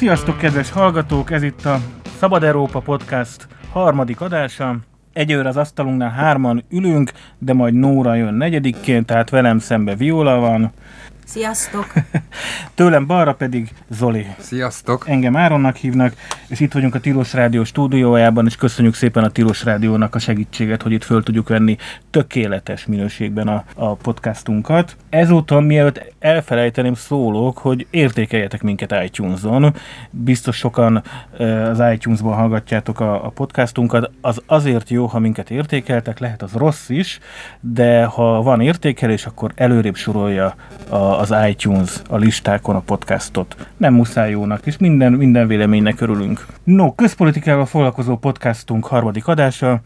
Sziasztok, kedves hallgatók! Ez itt a Szabad Európa Podcast harmadik adása. Egyőre az asztalunknál hárman ülünk, de majd Nóra jön negyedikként, tehát velem szembe Viola van. Sziasztok! Tőlem balra pedig Zoli. Sziasztok! Engem Áronnak hívnak, és itt vagyunk a Tilos Rádió stúdiójában, és köszönjük szépen a Tilos Rádiónak a segítséget, hogy itt föl tudjuk venni tökéletes minőségben a, a podcastunkat. Ezúton, mielőtt elfelejteném, szólok, hogy értékeljetek minket iTunes-on. Biztos sokan az iTunes-ban hallgatjátok a, a podcastunkat. Az azért jó, ha minket értékeltek, lehet az rossz is, de ha van értékelés, akkor előrébb sorolja a, az iTunes a listákon a podcastot. Nem muszáj jónak, és minden, minden véleménynek örülünk. No, közpolitikával foglalkozó podcastunk harmadik adása.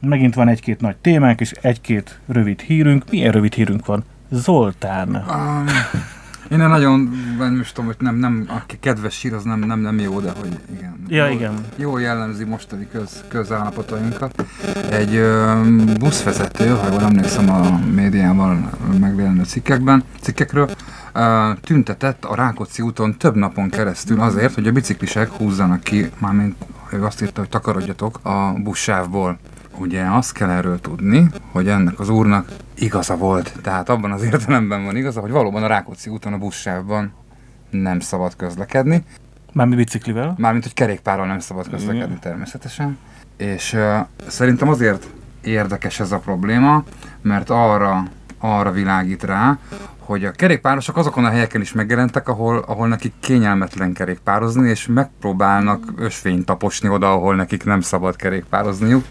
Megint van egy-két nagy témánk, és egy-két rövid hírünk. Milyen rövid hírünk van? Zoltán. Um, én nagyon, most tudom, hogy nem, nem, aki kedves sír, az nem, nem, nem jó, de hogy igen. Ja, jó, igen. Jó jellemzi mostani köz, közállapotainkat. Egy ö, buszvezető, ha jól emlékszem a médiában megjelenő cikkekben, cikkekről, ö, tüntetett a Rákóczi úton több napon keresztül azért, hogy a biciklisek húzzanak ki, mármint ő azt írta, hogy takarodjatok a buszsávból. Ugye azt kell erről tudni, hogy ennek az úrnak igaza volt. Tehát abban az értelemben van igaza, hogy valóban a Rákóczi úton a buszsávban nem szabad közlekedni. Mármint biciklivel? Mármint, hogy kerékpárral nem szabad közlekedni Igen. természetesen. És uh, szerintem azért érdekes ez a probléma, mert arra, arra világít rá, hogy a kerékpárosok azokon a helyeken is megjelentek, ahol, ahol nekik kényelmetlen kerékpározni, és megpróbálnak ösvényt taposni oda, ahol nekik nem szabad kerékpározniuk.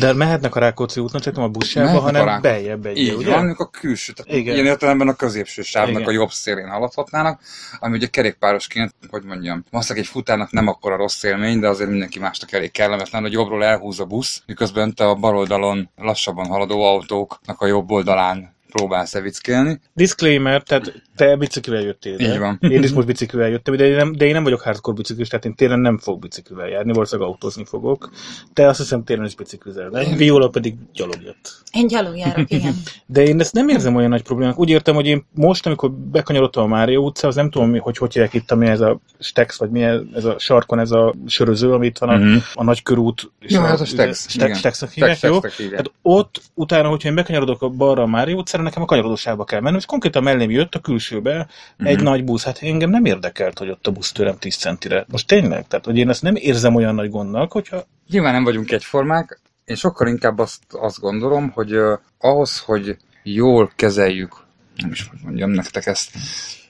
De mehetnek a Rákóczi úton, csak nem a buszsávba, hanem a beljebb egy. Így ugye? van, a külső, tehát Igen. ilyen értelemben a középső sávnak Igen. a jobb szélén haladhatnának, ami ugye kerékpárosként, hogy mondjam, valószínűleg egy futárnak nem akkor a rossz élmény, de azért mindenki másnak elég kellemetlen, hogy jobbról elhúz a busz, miközben te a bal oldalon lassabban haladó autóknak a jobb oldalán próbálsz evickélni. Disclaimer, tehát te biciklivel jöttél. Így van. Én is most biciklivel jöttem, de én nem, de én nem vagyok hardcore biciklis, tehát én télen nem fogok biciklivel járni, valószínűleg autózni fogok. Te azt hiszem télen is biciklizel, de Viola pedig gyalog jött. Én gyalog járok, igen. De én ezt nem érzem olyan nagy problémának. Úgy értem, hogy én most, amikor bekanyarodtam a Mária utca, az nem tudom, hogy hogy hívják itt, ami ez a Stex, vagy mi ez a sarkon, ez a söröző, amit van a, uh-huh. a nagy körút. Ja, a, ez a Stex. Stex, Stex, hívják, jó? Hát ott utána, hogyha én bekanyarodok a balra a Mária utcára, nekem a kanyarodósába kell menni, és konkrétan mellém jött a külsőbe uh-huh. egy nagy busz. Hát engem nem érdekelt, hogy ott a busz tőlem 10 centire. Most tényleg, tehát hogy én ezt nem érzem olyan nagy gondnak, hogyha... Nyilván nem vagyunk egyformák, én sokkal inkább azt, azt gondolom, hogy uh, ahhoz, hogy jól kezeljük, nem is hogy mondjam nektek ezt,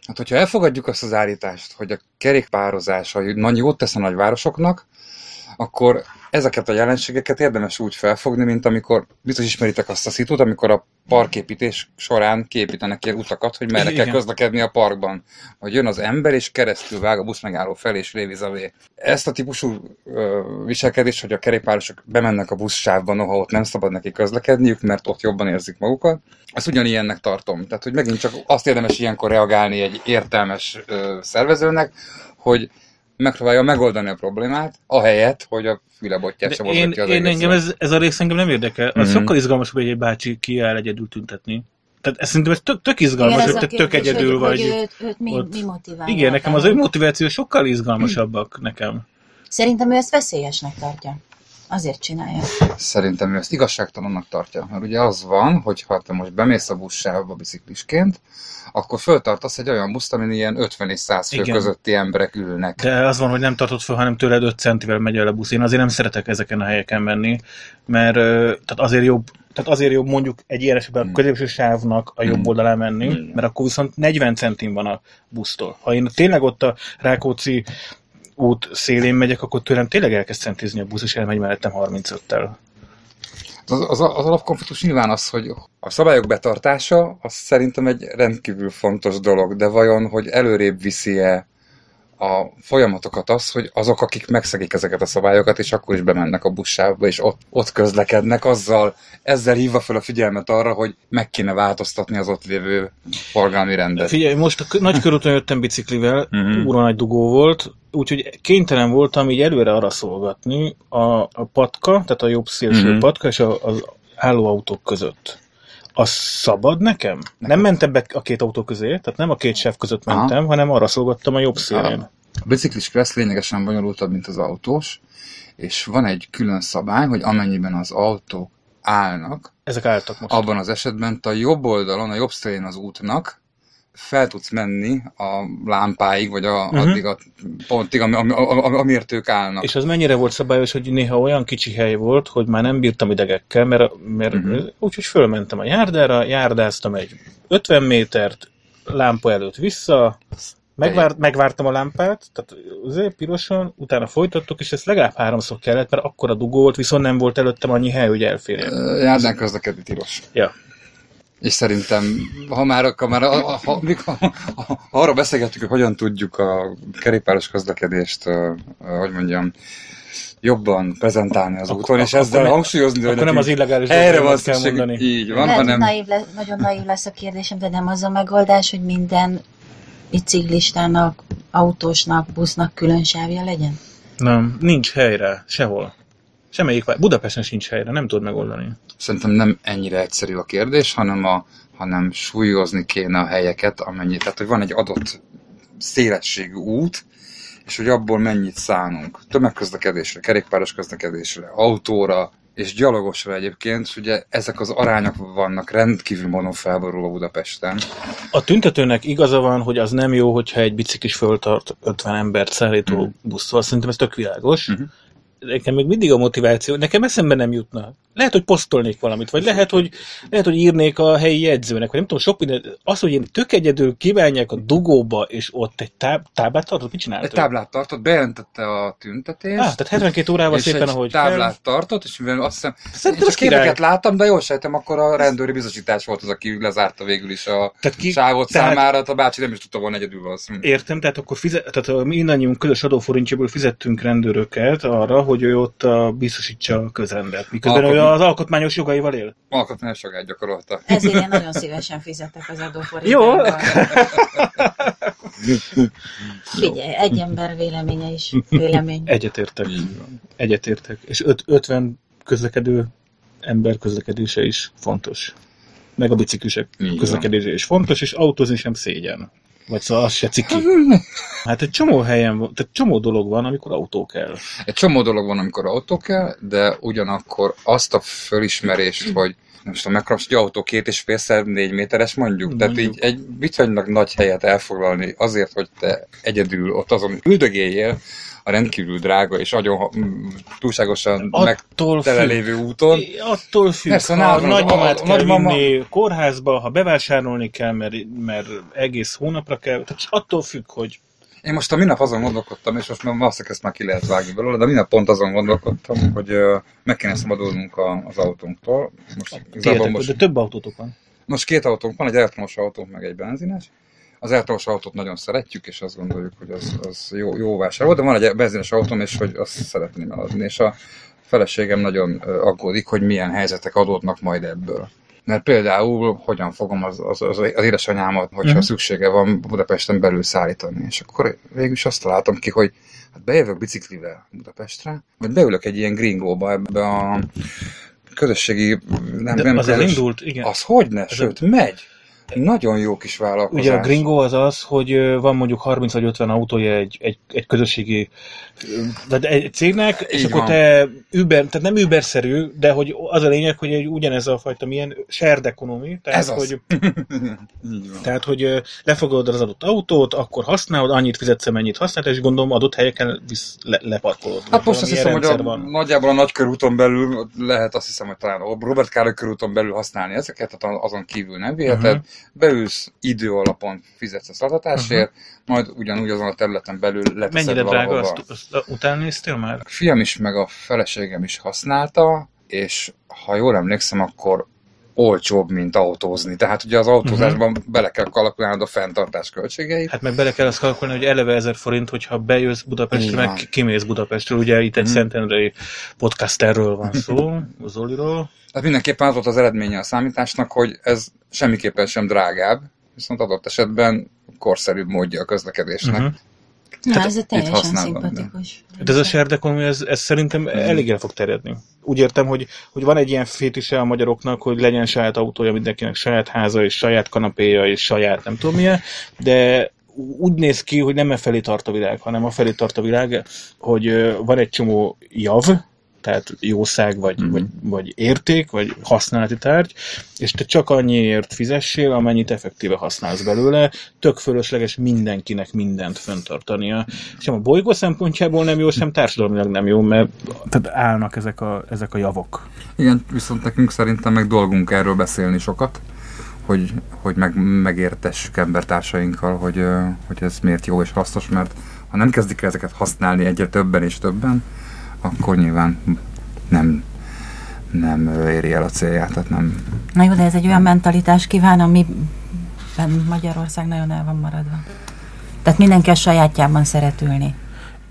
hát hogyha elfogadjuk azt az állítást, hogy a kerékpározás a nagy jót tesz a nagyvárosoknak, akkor ezeket a jelenségeket érdemes úgy felfogni, mint amikor, biztos ismeritek azt a szitut, amikor a parképítés során képítenek ilyen utakat, hogy merre kell közlekedni a parkban. Hogy jön az ember, és keresztül vág a busz megálló fel, és révizavé. Ezt a típusú ö, viselkedés, hogy a kerékpárosok bemennek a buszsávba, noha ott nem szabad neki közlekedniük, mert ott jobban érzik magukat, ezt ugyanilyennek tartom. Tehát, hogy megint csak azt érdemes ilyenkor reagálni egy értelmes ö, szervezőnek, hogy megpróbálja megoldani a problémát, ahelyett, hogy a fülebotját sem én, az én engem ez, ez, a rész engem nem érdekel. Az mm-hmm. sokkal izgalmasabb, hogy egy bácsi kiáll egyedül tüntetni. Tehát ez szerintem ez tök, tök izgalmas, igen, hogy te tök egyedül hogy, vagy. Hogy őt, őt mi, ott. mi motiválja. Igen, nekem az ő motiváció sokkal izgalmasabbak nekem. Szerintem ő ezt veszélyesnek tartja. Azért csinálja. Szerintem ő ezt igazságtalannak tartja. Mert ugye az van, hogy ha te most bemész a buszsávba biciklisként, akkor föltartasz egy olyan buszt, amin ilyen 50 és 100 fő Igen. közötti emberek ülnek. De az van, hogy nem tartod föl, hanem tőled 5 centivel megy el a busz. Én azért nem szeretek ezeken a helyeken menni, mert tehát azért jobb tehát azért jobb mondjuk egy ilyen esetben a hmm. középső sávnak a jobb hmm. oldalán menni, hmm. mert akkor viszont 40 centim van a busztól. Ha én tényleg ott a Rákóczi út szélén megyek, akkor tőlem tényleg elkezd centizni a busz, és elmegy mellettem 35-tel. Az, az, az alapkonfliktus nyilván az, hogy a szabályok betartása, az szerintem egy rendkívül fontos dolog, de vajon, hogy előrébb viszi-e a folyamatokat az, hogy azok, akik megszegik ezeket a szabályokat, és akkor is bemennek a buszsávba, és ott, ott közlekednek, azzal, ezzel hívva fel a figyelmet arra, hogy meg kéne változtatni az ott lévő forgalmi rendet. Figyelj, most a nagy körúton jöttem biciklivel, uh-huh. úra nagy dugó volt, úgyhogy kénytelen voltam így előre arra szolgatni a, a patka, tehát a jobb szélső uh-huh. patka és a, az állóautók között. Az szabad nekem? nekem? Nem mentem be a két autó közé, tehát nem a két sef között mentem, Aha. hanem arra szolgattam a jobb szélén. A biciklis kressz lényegesen bonyolultabb, mint az autós, és van egy külön szabály, hogy amennyiben az autók állnak, Ezek álltak most. abban az esetben a jobb oldalon, a jobb szélén az útnak fel tudsz menni a lámpáig, vagy a, Mhm. addig a pontig, ami, ami, ami, amiért ők állnak. És az mennyire volt szabályos, hogy néha olyan kicsi hely volt, hogy már nem bírtam idegekkel, mert, mert uh-huh. úgyhogy fölmentem a járdára, járdáztam egy 50 métert, lámpa előtt vissza, megvárt, megvártam a lámpát, tehát azért pirosan, utána folytattuk, és ezt legalább háromszor kellett, mert akkor a dugó volt, viszont nem volt előttem annyi hely, hogy elférjen. Járdán közlekedni tilos. Ja. És szerintem, ha már, akkor már ha, ha, mikor, ha, ha arra beszélgettük, hogy hogyan tudjuk a kerékpáros közlekedést, hogy mondjam, jobban prezentálni az Akkor- úton, és akkor ezzel ne- hangsúlyozni, hogy Akkor nem az illegális erre van szükség, mondani. így van, Lehet, hanem naív lesz, nagyon naív lesz a kérdésem, de nem az a megoldás, hogy minden biciklistának, autósnak, busznak külön sávja legyen? Nem, nincs helyre, sehol. Semmelyik, vá- Budapesten sincs helyre, nem tudod megoldani. szerintem nem ennyire egyszerű a kérdés, hanem, a, hanem súlyozni kéne a helyeket, amennyit. Tehát, hogy van egy adott szélességű út, és hogy abból mennyit szánunk. Tömegközlekedésre, kerékpáros közlekedésre, autóra, és gyalogosra egyébként, ugye ezek az arányok vannak rendkívül módon felborulva Budapesten. A tüntetőnek igaza van, hogy az nem jó, hogyha egy biciklis föltart 50 embert szállító Mhm. busszal. Szerintem ez tök világos. Mhm. Nekem még mindig a motiváció, nekem eszembe nem jutna. Lehet, hogy posztolnék valamit, vagy lehet, hogy, lehet, hogy írnék a helyi jegyzőnek, vagy nem tudom, sok minden. Az, hogy én tök egyedül kívánják a dugóba, és ott egy táb, táblát tartott, mit csináltak? Egy táblát tartott, bejelentette a tüntetést, Ah, tehát 72 órával szépen, egy ahogy táblát tartott, és mivel azt hiszem, Szerintem én csak képeket láttam, de jól sejtem, akkor a rendőri biztosítás volt az, aki lezárta végül is a Tehát ki- sávot tehát- számára, a bácsi nem is tudta volna egyedül valószínűleg. Értem, tehát akkor fizet, tehát mindannyiunk közös adóforintjából fizettünk rendőröket arra, hogy ő ott a, biztosítsa a közrendet, miközben ő Alkotmány- az alkotmányos jogaival él. Alkotmányos jogát gyakorolta. Ezért én nagyon szívesen fizetek az adóforintból. Jó. Figyelj, egy ember véleménye is vélemény. Egyetértek. Egyetértek. És öt, 50 közlekedő ember közlekedése is fontos. Meg a biciklisek közlekedése is fontos, és autózni sem szégyen. Vagy szóval az se ciki. Hát egy csomó helyen van, tehát csomó dolog van, amikor autó kell. Egy csomó dolog van, amikor autó kell, de ugyanakkor azt a fölismerést, hogy nem tudom, mekkora, hogy autó két és félszer négy méteres mondjuk. Tehát Mondjuk. így egy viszonylag nagy helyet elfoglalni azért, hogy te egyedül ott azon üldögéljél a rendkívül drága és nagyon túlságosan Attól megtele függ. lévő úton. Attól függ, Persze, ha a nagymamát kell nagymama- vinni kórházba, ha bevásárolni kell, mert, mert egész hónapra kell, tehát attól függ, hogy Én most a minap azon gondolkodtam, és most már valószínűleg ezt már ki lehet vágni belőle, de minap pont azon gondolkodtam, hogy meg kéne szabadulnunk az autónktól. Most, Tiétek, most, de több autótok van. most két autónk van, egy elektromos autónk, meg egy benzines. Az elektromos autót nagyon szeretjük, és azt gondoljuk, hogy az, az jó, jó vásár volt, de van egy benzines autóm, és hogy azt szeretném eladni. És a feleségem nagyon aggódik, hogy milyen helyzetek adódnak majd ebből. Mert például hogyan fogom az, az, az, az édesanyámat, hogyha uh-huh. szüksége van Budapesten belül szállítani. És akkor végül is azt találtam ki, hogy hát bejövök biciklivel Budapestre, vagy beülök egy ilyen gringóba ebbe a közösségi... Nem, De nem az közös, elindult, igen. Az hogy ne, Ez sőt, megy. Nagyon jó kis vállalkozás. Ugye a gringo az az, hogy van mondjuk 30 vagy 50 autója egy, egy, egy közösségi tehát egy cégnek, és Így akkor van. te Uber, tehát nem Uber-szerű, de hogy az a lényeg, hogy egy ugyanez a fajta milyen shared economy, tehát Ez hogy. Tehát, hogy lefogadod az adott autót, akkor használod, annyit fizetsz, mennyit használod, és gondolom adott helyeken visz, le, leparkolod. Hát most azt hiszem, hogy a, van. nagyjából a nagykörúton belül lehet azt hiszem, hogy talán a Robert Károly körúton belül használni ezeket, tehát azon kívül nem viheted. Mhm. Uh-huh. Beülsz idő alapon, fizetsz a szolgáltatásért, uh-huh. majd ugyanúgy azon a területen belül leteszed Mennyire drága, azt, azt után néztél már? A fiam is, meg a feleségem is használta, és ha jól emlékszem, akkor olcsóbb, mint autózni. Tehát ugye az autózásban uh-huh. bele kell kalkulálnod a fenntartás költségeit. Hát meg bele kell azt kalkulni, hogy eleve 1000 forint, hogyha bejössz Budapestre, van. meg kimész Budapestről. Ugye itt egy Mhm. Szentendrei podcasterről van szó, Zoliról. Tehát mindenképpen az volt az eredménye a számításnak, hogy ez semmiképpen sem drágább, viszont adott esetben korszerűbb módja a közlekedésnek. Uh-huh. Na, Tehát ez a teljesen szimpatikus. De ez a economy, ez, ez szerintem Mhm. elég el fog terjedni. Úgy értem, hogy, hogy van egy ilyen fétise a magyaroknak, hogy legyen saját autója mindenkinek, saját háza, és saját kanapéja, és saját nem tudom milyen, de úgy néz ki, hogy nem e felé tart a világ, hanem a felé tart a világ, hogy van egy csomó jav, tehát jószág, vagy, Mhm. vagy, vagy érték, vagy használati tárgy, és te csak annyiért fizessél, amennyit effektíve használsz belőle, tök fölösleges mindenkinek mindent fenntartania. Sem a bolygó szempontjából nem jó, sem társadalmilag nem jó, mert tehát állnak ezek a, ezek a javok. Igen, viszont nekünk szerintem meg dolgunk erről beszélni sokat, hogy, hogy meg, megértessük embertársainkkal, hogy, hogy ez miért jó és hasznos, mert ha nem kezdik el ezeket használni egyre többen és többen, akkor nyilván nem, nem éri el a célját, tehát nem, Na jó, de ez egy olyan mentalitás kíván, amiben Magyarország nagyon el van maradva. Tehát mindenki a sajátjában szeret ülni.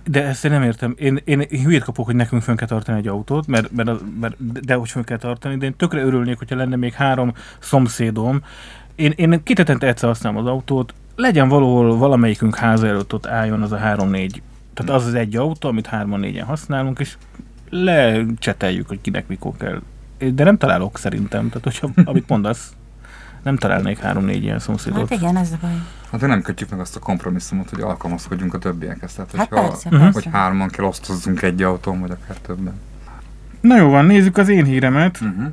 De ezt én nem értem. Én, én, én hülyét kapok, hogy nekünk fönn kell tartani egy autót, mert, mert, mert de hogy fönn kell tartani, de én tökre örülnék, hogyha lenne még három szomszédom. Én, én két hetente egyszer használom az autót, legyen valahol valamelyikünk háza előtt ott álljon az a három-négy, tehát az az egy autó, amit hárman-négyen használunk, és lecseteljük, hogy kinek mikor kell. De nem találok szerintem, tehát hogyha, amit mondasz, nem találnék három-négy ilyen szomszédot. Hát igen, ez a baj. hát de nem kötjük meg azt a kompromisszumot, hogy alkalmazkodjunk a többiekhez. Tehát, Hát hogyha, persze, Mhm. persze. hogy hárman kell osztozzunk egy autón, vagy akár többen. Na jó van, nézzük az én híremet. Uh-huh.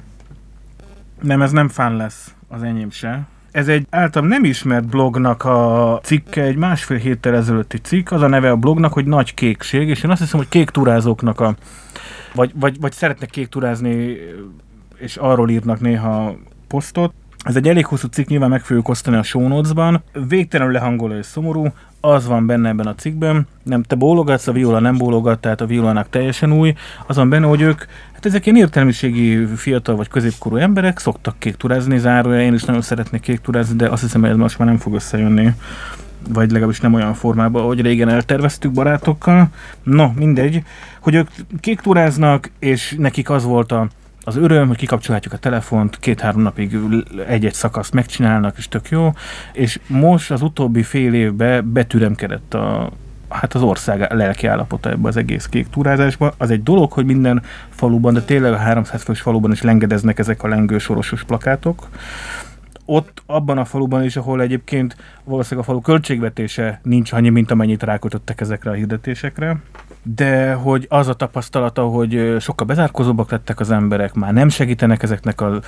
Nem, ez nem fán lesz, az enyém se. Ez egy általam nem ismert blognak a cikke, egy másfél héttel ezelőtti cikk, az a neve a blognak, hogy Nagy Kékség, és én azt hiszem, hogy kék turázóknak a, vagy, vagy, vagy szeretnek kék turázni, és arról írnak néha posztot. Ez egy elég hosszú cikk, nyilván meg fogjuk osztani a show notes-ban. Végtelenül lehangoló és szomorú, az van benne ebben a cikkben. Nem, te bólogatsz, a viola nem bólogat, tehát a violának teljesen új. Az van benne, hogy ők, hát ezek ilyen értelmiségi fiatal vagy középkorú emberek, szoktak kék turázni, zárója, én is nagyon szeretnék kék turázni, de azt hiszem, hogy ez most már nem fog összejönni vagy legalábbis nem olyan formában, ahogy régen elterveztük barátokkal. No, mindegy, hogy ők kék turáznak, és nekik az volt a, az öröm, hogy kikapcsolhatjuk a telefont, két-három napig egy-egy szakaszt megcsinálnak, és tök jó, és most az utóbbi fél évben betüremkedett a, hát az ország lelki állapota ebbe az egész kék túrázásba. Az egy dolog, hogy minden faluban, de tényleg a 300 fős faluban is lengedeznek ezek a lengősorosos plakátok, ott abban a faluban is, ahol egyébként valószínűleg a falu költségvetése nincs annyi, mint amennyit rákötöttek ezekre a hirdetésekre. De hogy az a tapasztalata, hogy sokkal bezárkozóbbak lettek az emberek, már nem segítenek ezeknek a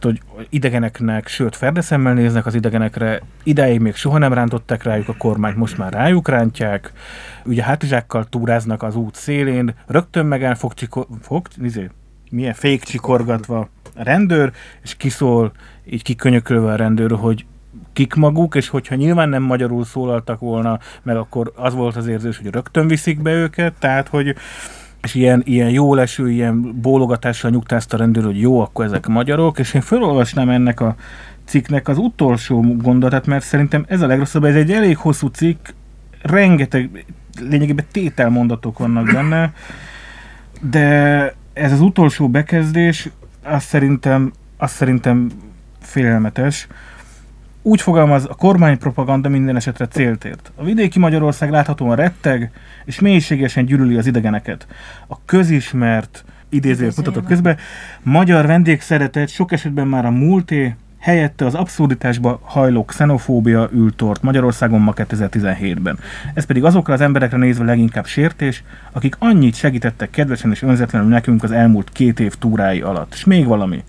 hogy idegeneknek, sőt ferdeszemmel néznek az idegenekre, idáig még soha nem rántották rájuk a kormányt, most már rájuk rántják, ugye hátizsákkal túráznak az út szélén, rögtön megáll fog, csikor, fog izé, milyen fék csikorgatva a rendőr, és kiszól, így kikönyökölve a rendőr, hogy kik maguk, és hogyha nyilván nem magyarul szólaltak volna, meg akkor az volt az érzés, hogy rögtön viszik be őket, tehát hogy és ilyen, ilyen jó leső, ilyen bólogatással nyugtázta a rendőr, hogy jó, akkor ezek magyarok, és én felolvasnám ennek a cikknek az utolsó gondolatát, mert szerintem ez a legrosszabb, ez egy elég hosszú cikk, rengeteg, lényegében tételmondatok vannak benne, de ez az utolsó bekezdés, azt szerintem, azt szerintem félelmetes. Úgy fogalmaz, a kormánypropaganda minden esetre célt ért. A vidéki Magyarország láthatóan retteg, és mélységesen gyűlöli az idegeneket. A közismert, idézőjel mutatok közben, magyar vendégszeretet sok esetben már a múlté, helyette az abszurditásba hajló xenofóbia ültort Magyarországon ma 2017-ben. Ez pedig azokra az emberekre nézve leginkább sértés, akik annyit segítettek kedvesen és önzetlenül nekünk az elmúlt két év túrái alatt. És még valami.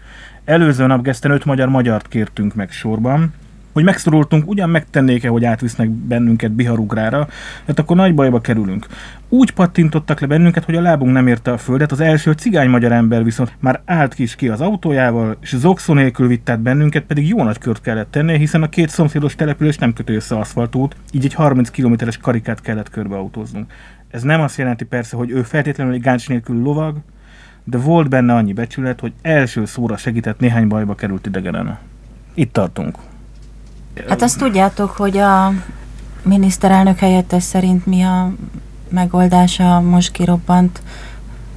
Előző nap Geszten öt magyar magyart kértünk meg sorban, hogy megszorultunk, ugyan megtennék-e, hogy átvisznek bennünket Biharugrára, hát akkor nagy bajba kerülünk. Úgy pattintottak le bennünket, hogy a lábunk nem érte a földet, az első cigány magyar ember viszont már állt ki is ki az autójával, és zokszó nélkül vitt át bennünket, pedig jó nagy kört kellett tenni, hiszen a két szomszédos település nem kötő össze aszfaltút, így egy 30 kilométeres karikát kellett körbeautóznunk. Ez nem azt jelenti persze, hogy ő feltétlenül egy gáncs nélkül lovag, de volt benne annyi becsület, hogy első szóra segített néhány bajba került idegenen. Itt tartunk. Hát azt tudjátok, hogy a miniszterelnök helyettes szerint mi a megoldása a most kirobbant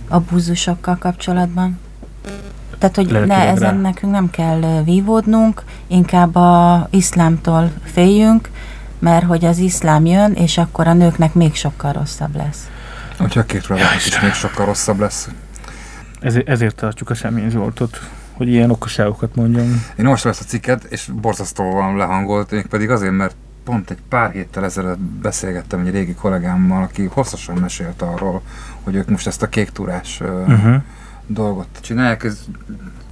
abúzusokkal kapcsolatban? Tehát, hogy ne, Lelkileg rá. ezen nekünk nem kell vívódnunk, inkább a iszlámtól féljünk, mert hogy az iszlám jön, és akkor a nőknek még sokkal rosszabb lesz. Hogyha a két ja, is még sokkal rosszabb lesz. Ezért, ezért tartjuk a Semmény Zsoltot, hogy ilyen okosságokat mondjon. Én most ezt a cikket, és borzasztóan lehangolt, még pedig azért, mert pont egy pár héttel ezelőtt beszélgettem egy régi kollégámmal, aki hosszasan mesélt arról, hogy ők most ezt a kék túrás uh-huh. dolgot csinálják. Ez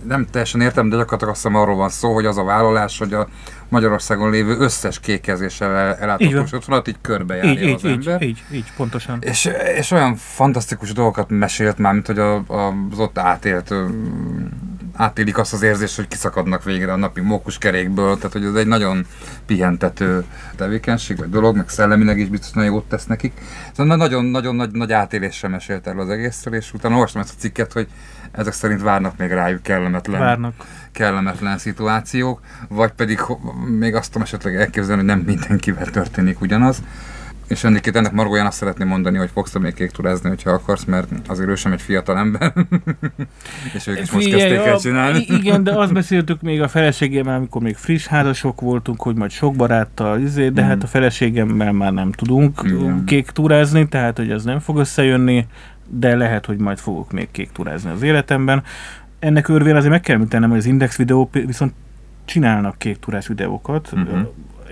nem teljesen értem, de gyakorlatilag azt hiszem arról van szó, hogy az a vállalás, hogy a Magyarországon lévő összes kékezéssel ellátott útvonalat így körbejárja így, az így, ember. Így, így, így, pontosan. És, és olyan fantasztikus dolgokat mesélt már, mint hogy a, a, az ott átélt átélik azt az érzést, hogy kiszakadnak végre a napi mókuskerékből, tehát hogy ez egy nagyon pihentető tevékenység, vagy dolog, meg szellemileg is biztos nagyon jót tesz nekik. Szóval nagyon-nagyon nagy, nagy átélésre mesélt erről az egészről, és utána olvastam ezt a cikket, hogy ezek szerint várnak még rájuk kellemetlen, Várnak. kellemetlen szituációk, vagy pedig még azt tudom esetleg elképzelni, hogy nem mindenkivel történik ugyanaz. És ennek, ennek Margóján azt szeretném mondani, hogy fogsz még kék turázni, hogyha akarsz, mert azért ő sem egy fiatal ember. és ők is most kezdték el csinálni. Igen, de azt beszéltük még a feleségemmel, amikor még friss házasok voltunk, hogy majd sok baráttal, izé, de Mm. hát a feleségemmel már nem tudunk Igen. kék túrázni, tehát hogy ez nem fog összejönni, de lehet, hogy majd fogok még kék túrázni az életemben. Ennek örvén azért meg kell említenem, hogy az Index videó viszont csinálnak kék túrás videókat. Mhm.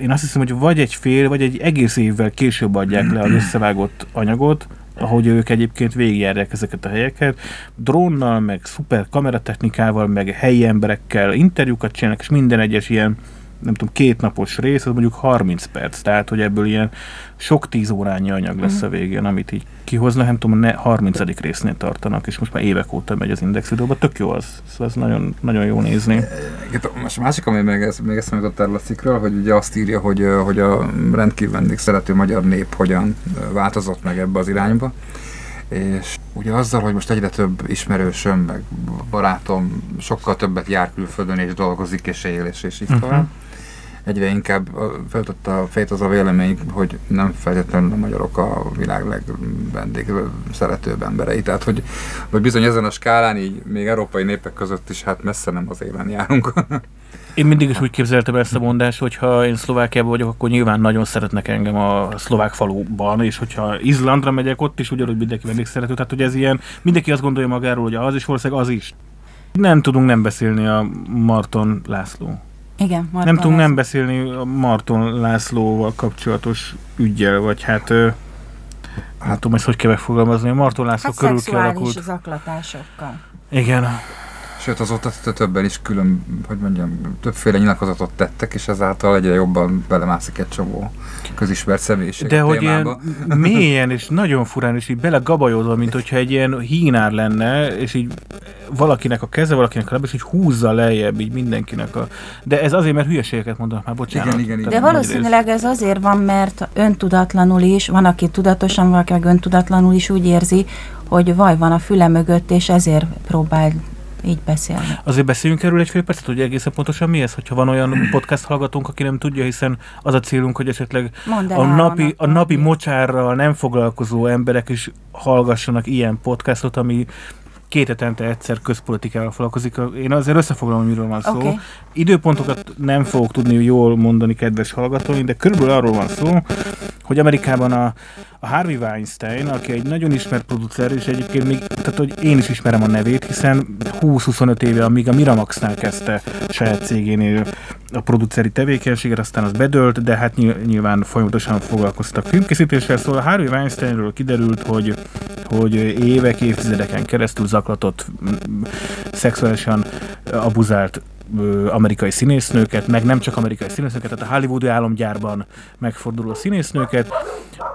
Én azt hiszem, hogy vagy egy fél, vagy egy egész évvel később adják le az összevágott anyagot, ahogy ők egyébként végigjárják ezeket a helyeket, drónnal, meg szuper kameratechnikával, meg helyi emberekkel interjúkat csinálnak, és minden egyes ilyen nem tudom, két napos rész, az mondjuk 30 perc, tehát hogy ebből ilyen sok tíz órányi anyag lesz a végén, amit így kihoznak, nem tudom, ne 30. résznél tartanak, és most már évek óta megy az Index videóba, tök jó az, szóval ez nagyon, nagyon jó nézni. Igen, Most a másik, ami még, ez, még eszembe jutott erről a cikkről, hogy ugye azt írja, hogy, hogy a rendkívül vendég szerető magyar nép hogyan változott meg ebbe az irányba. És ugye azzal, hogy most egyre több ismerősöm, meg barátom sokkal többet jár külföldön, és dolgozik, és él, és, és így Mhm. tovább. Egyre inkább feltette a fejét az a vélemény, hogy nem feltétlenül a magyarok a világ legvendég szeretőbb emberei. Tehát, hogy, hogy bizony ezen a skálán így még európai népek között is hát messze nem az élen járunk. Én mindig is úgy képzeltem ezt a mondást, hogy ha én Szlovákiában vagyok, akkor nyilván nagyon szeretnek engem a szlovák faluban, és hogyha Izlandra megyek, ott is ugyanúgy mindenki vendég szerető. Tehát, hogy ez ilyen, mindenki azt gondolja magáról, hogy az is valószínűleg az is. Nem tudunk nem beszélni a Marton László. Igen, Marton nem tudunk nem beszélni a Marton Lászlóval kapcsolatos ügyel, vagy hát... Hát tudom, ezt hogy kell megfogalmazni. A Marton László Hát körül szexuális kialakult. zaklatásokkal. Igen. Sőt, azóta többen is külön, hogy mondjam, többféle nyilatkozatot tettek, és ezáltal egyre jobban belemászik egy csomó közismert személyiség De hogy témába. ilyen mélyen és nagyon furán, és így belegabajozva, mint hogyha egy ilyen hínár lenne, és így valakinek a keze, valakinek a lába, és így húzza lejjebb így mindenkinek a... De ez azért, mert hülyeségeket mondanak már, bocsánat. Igen, igen, igen. De valószínűleg ez azért van, mert öntudatlanul is, van, aki tudatosan, valaki meg öntudatlanul is úgy érzi, hogy vaj van a füle mögött, és ezért próbál így beszélni. Azért beszéljünk erről egy fél percet, hogy egészen pontosan mi ez, hogyha van olyan podcast hallgatónk, aki nem tudja, hiszen az a célunk, hogy esetleg a napi, Áronak, a napi mocsárral nem foglalkozó emberek is hallgassanak ilyen podcastot, ami két hetente egyszer közpolitikával foglalkozik. Én azért összefoglalom, miről van szó. Oké. Időpontokat nem fogok tudni jól mondani, kedves hallgatóink, de körülbelül arról van szó, hogy Amerikában a, a Harvey Weinstein, aki egy nagyon ismert producer, és egyébként még, tehát hogy én is ismerem a nevét, hiszen 20-25 éve, amíg a Miramaxnál kezdte saját cégénél a produceri tevékenységet, aztán az bedölt, de hát nyil- nyilván folyamatosan foglalkoztak filmkészítéssel, szóval a Harvey Weinsteinről kiderült, hogy, hogy évek, évtizedeken keresztül zaklatott, szexuálisan abuzált amerikai színésznőket, meg nem csak amerikai színésznőket, tehát a hollywoodi álomgyárban megforduló színésznőket.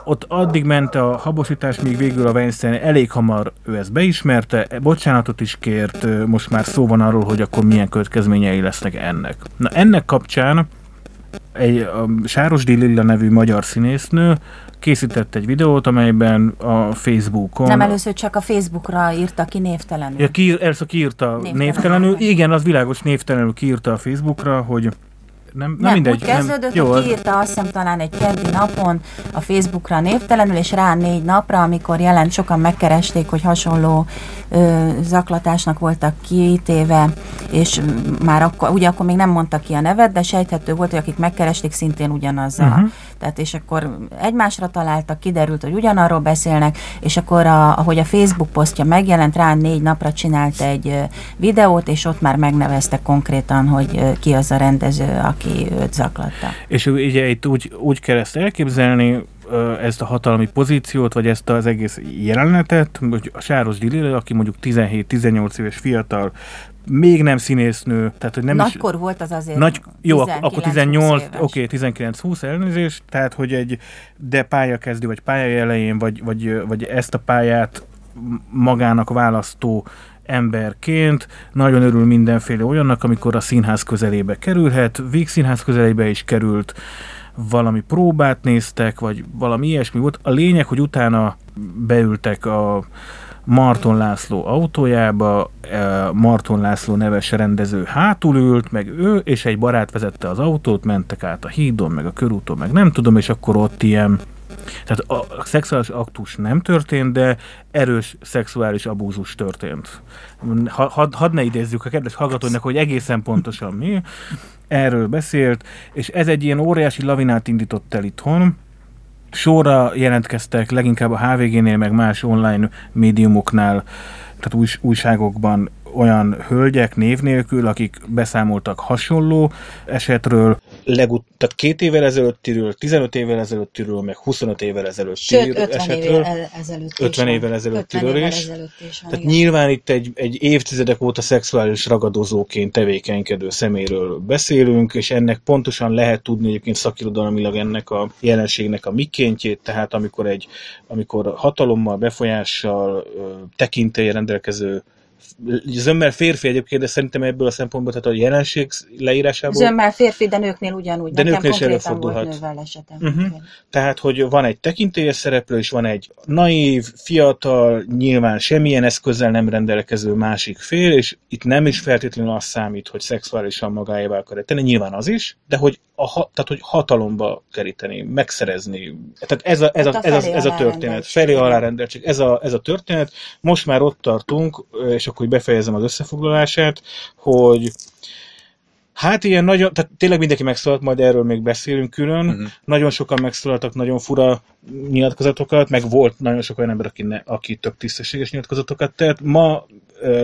Ott addig ment a habosítás, míg végül a Weinstein elég hamar ő ezt beismerte, bocsánatot is kért, most már szó van arról, hogy akkor milyen következményei lesznek ennek. Na ennek kapcsán egy a Sárosdi Lilla nevű magyar színésznő készített egy videót, amelyben a Facebookon... Nem először csak a Facebookra írta ki névtelenül. Ja, ki, Elsa kiírta Névtelenül. névtelenül. Igen, az világos névtelenül kiírta a Facebookra, hogy nem, nem, Nem, mindegy. úgy kezdődött, Jó, hogy kiírta azt hiszem talán egy keddi napon a Facebookra névtelenül, és rá négy napra, amikor jelent, sokan megkeresték, hogy hasonló ö, zaklatásnak voltak kitéve, és már akkor, ugye akkor még nem mondta ki a nevet, de sejthető volt, hogy akik megkeresték szintén ugyanaz a Mhm. Tehát és akkor egymásra találtak, kiderült, hogy ugyanarról beszélnek, és akkor a, ahogy a Facebook posztja megjelent, rá négy napra csinált egy videót, és ott már megnevezte konkrétan, hogy ki az a rendező, aki őt zaklatta. És ugye itt úgy, úgy kell ezt elképzelni, ezt a hatalmi pozíciót, vagy ezt az egész jelenetet, hogy a Sáros Dili, aki mondjuk 17-18 éves fiatal, még nem színésznő, tehát hogy nem Nagykor is, volt az azért nagy, Jó, akkor 18, oké, okay, 19-20 elnézés, tehát hogy egy, de pályakezdő, vagy pálya elején, vagy, vagy, vagy ezt a pályát magának választó emberként nagyon örül mindenféle olyannak, amikor a színház közelébe kerülhet, végszínház közelébe is került, valami próbát néztek, vagy valami ilyesmi volt. A lényeg, hogy utána beültek a Marton László autójába, e, Marton László neves rendező hátul ült, meg ő, és egy barát vezette az autót, mentek át a hídon, meg a körúton, meg nem tudom, és akkor ott ilyen tehát a szexuális aktus nem történt, de erős szexuális abúzus történt. Ha, had, ne idézzük a kedves hallgatónak, hogy egészen pontosan mi. Erről beszélt, és ez egy ilyen óriási lavinát indított el itthon, sorra jelentkeztek leginkább a HVG-nél, meg más online médiumoknál, tehát új, újságokban olyan hölgyek név nélkül, akik beszámoltak hasonló esetről, legut- tehát két évvel ezelőttiről, 15 évvel ezelőttiről, meg 25 évvel ezelőttiről Sőt, 50 esetről. évvel ezelőtt 50 évvel ezelőttiről is. Ezelőtt is van, tehát igen. nyilván itt egy, egy évtizedek óta szexuális ragadozóként tevékenykedő szeméről beszélünk, és ennek pontosan lehet tudni egyébként szakirodalmilag ennek a jelenségnek a mikéntjét, tehát amikor egy amikor hatalommal, befolyással, tekintélye rendelkező zömmel férfi egyébként, de szerintem ebből a szempontból, tehát a jelenség leírásából... Zömmel férfi, de nőknél ugyanúgy. De Nekem nőknél is előfordulhat. Uh-huh. Tehát, hogy van egy tekintélyes szereplő, és van egy naív, fiatal, nyilván semmilyen eszközzel nem rendelkező másik fél, és itt nem is feltétlenül az számít, hogy szexuálisan magáévá akar tenni, nyilván az is, de hogy, a, tehát, hogy hatalomba keríteni, megszerezni. Tehát ez a, ez a, ez a, ez a történet. Felé alárendeltség. Ez a, ez a történet. Most már ott tartunk, és akkor hogy befejezem az összefoglalását, hogy Hát ilyen nagyon, tehát tényleg mindenki megszólalt, majd erről még beszélünk külön. Uh-huh. Nagyon sokan megszólaltak nagyon fura nyilatkozatokat, meg volt nagyon sok olyan ember, aki, ne, aki több tisztességes nyilatkozatokat tett. Ma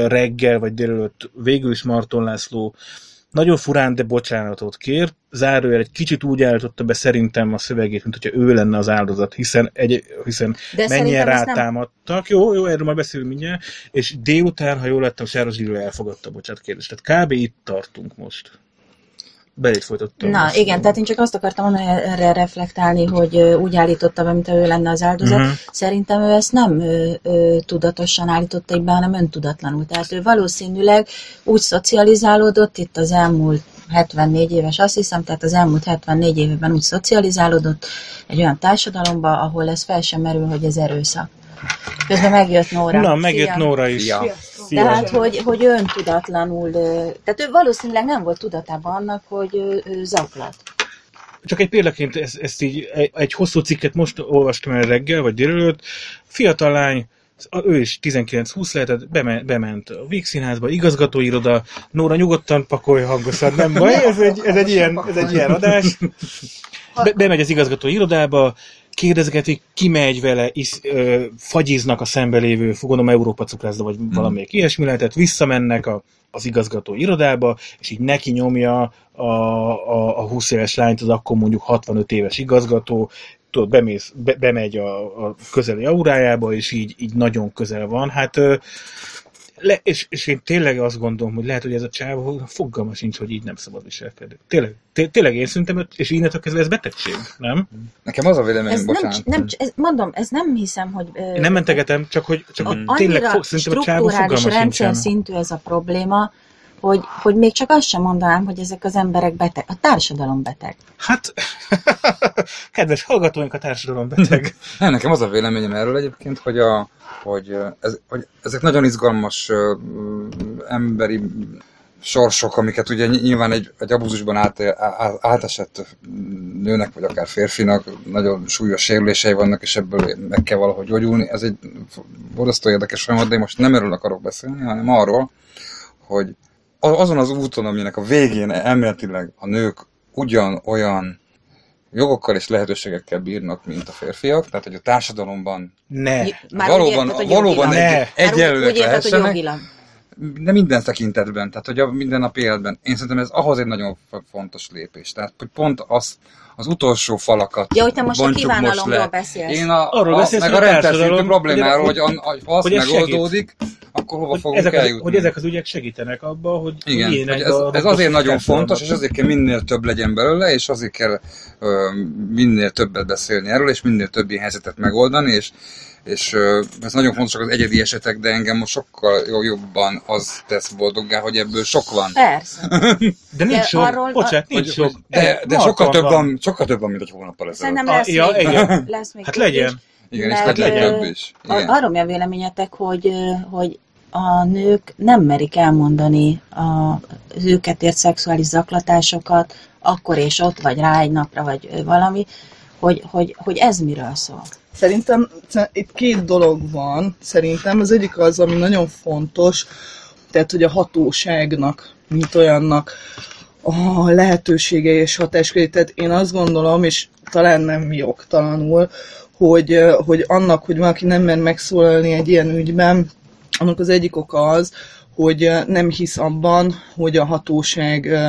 reggel vagy délelőtt végül is Marton László nagyon furán, de bocsánatot kér. Zárójel egy kicsit úgy állította be szerintem a szövegét, mint hogyha ő lenne az áldozat, hiszen, egy, hiszen de mennyien rátámadtak. Nem... Jó, jó, erről majd beszélünk mindjárt. És délután, ha jól lettem, Sáros Gyűlő elfogadta a bocsánat kérdést. Tehát kb. itt tartunk most belét folytattam. Na igen, nem. tehát én csak azt akartam mondani, erre reflektálni, hogy úgy állította be, mint ő lenne az áldozat. Uh-huh. Szerintem ő ezt nem ő, ő, tudatosan állította be, hanem öntudatlanul. Tehát ő valószínűleg úgy szocializálódott itt az elmúlt 74 éves, azt hiszem, tehát az elmúlt 74 évben úgy szocializálódott egy olyan társadalomba, ahol ez fel sem merül, hogy ez erőszak. Közben megjött Nóra. Na, megjött Szia. Nóra is. Szia. Szia. Tehát, hogy, hogy öntudatlanul, tehát ő valószínűleg nem volt tudatában annak, hogy ő, ő zaklat. Csak egy példaként ezt, ezt így, egy, hosszú cikket most olvastam el reggel, vagy délelőtt. Fiatal lány, ő is 19-20 lehetett, bement, bement a Vígszínházba, igazgatóiroda, Nóra nyugodtan pakolj hangosan, nem baj, ez egy, ez egy, ilyen, ez egy ilyen adás. Be, bemegy az igazgatóirodába, kérdezgetik, ki megy vele, is, ö, fagyiznak a szembe lévő, gondolom Európa cukrászda, vagy hmm. valamelyik ilyesmi lehetett, visszamennek a, az igazgató irodába, és így neki nyomja a, a, a 20 éves lányt, az akkor mondjuk 65 éves igazgató, tudod, bemész, be, bemegy a, a közeli aurájába, és így, így nagyon közel van. Hát ö, le, és, és én tényleg azt gondolom, hogy lehet, hogy ez a csávó fogalma sincs, hogy így nem szabad viselkedni. Tényleg, té- tényleg én szerintem, és innentől kezdve ez betegség, nem? Nekem az a véleményem, bocsánat. Nem, nem, ez, mondom, ez nem hiszem, hogy... Ö, én nem mentegetem, csak hogy, csak hogy tényleg fog, szerintem a csávó fogalma rendszer szintű ez a probléma, hogy, hogy még csak azt sem mondanám, hogy ezek az emberek beteg, a társadalom beteg. Hát, kedves hallgatóink, a társadalom beteg. Nem, nekem az a véleményem erről egyébként, hogy, a, hogy, ez, hogy ezek nagyon izgalmas uh, emberi sorsok, amiket ugye nyilván egy, egy abúzusban át, átesett nőnek, vagy akár férfinak nagyon súlyos sérülései vannak, és ebből meg kell valahogy gyógyulni. Ez egy borzasztó érdekes folyamat, de én most nem erről akarok beszélni, hanem arról, hogy azon az úton, aminek a végén elméletileg a nők ugyan olyan jogokkal és lehetőségekkel bírnak, mint a férfiak, tehát hogy a társadalomban Ne. Már valóban, érted, valóban. Ne. egyenlőek lehessenek, de minden tekintetben, tehát hogy a mindennapi életben. Én szerintem ez ahhoz egy nagyon fontos lépés. Tehát, hogy pont az, az utolsó falakat Ja, hogy te most a kívánalomról beszélsz. Én a, Arról a, beszélsz, meg hogy a rendszer szintű problémáról, hogy, hogy- an, ha az hogy ez megoldódik, akkor hova Hogy fogunk ezek, az, eljutni. hogy ezek az ügyek segítenek abba, hogy Igen, hogy hogy ez, a ez azért nagyon fontos, és azért kell minél több legyen belőle, és azért kell ö, minél többet beszélni erről, és minél több ilyen helyzetet megoldani, és, és ez nagyon fontosak az egyedi esetek, de engem most sokkal jobban az tesz boldoggá, hogy ebből sok van. Persze. De nincs De sok. arról- Bocsánat, nincs sok. de, de sokkal több, van. sokkal több van, mint egy hónappal ezelőtt. Szerintem Ah, lesz, ja, még, igen. lesz még Hát több legyen. is. Igen, és Mert, legyen több is. Igen. Arról mi a véleményetek, hogy, hogy a nők nem merik elmondani a, az őket ért szexuális zaklatásokat, akkor és ott, vagy rá egy napra, vagy valami, hogy, hogy, hogy ez miről szól. Szerintem sze- itt két dolog van, szerintem. Az egyik az, ami nagyon fontos, tehát, hogy a hatóságnak, mint olyannak a lehetősége és hatásköre. Tehát én azt gondolom, és talán nem jogtalanul, hogy, hogy annak, hogy valaki nem mer megszólalni egy ilyen ügyben, annak az egyik oka az, hogy nem hisz abban, hogy a hatóság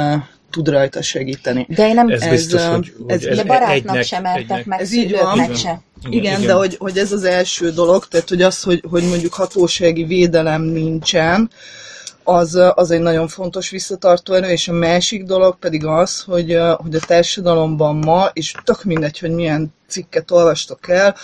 tud rajta segíteni. De én nem, Ez, Ez, biztos, hogy, hogy ez- ez de barátnak egynek- sem mertek meg, Ez így van. szülőknek se. Igen, de hogy, hogy ez az első dolog, tehát hogy az, hogy, hogy mondjuk hatósági védelem nincsen, az, az egy nagyon fontos visszatartó erő, és a másik dolog pedig az, hogy, hogy a társadalomban ma, és tök mindegy, hogy milyen cikket olvastok el,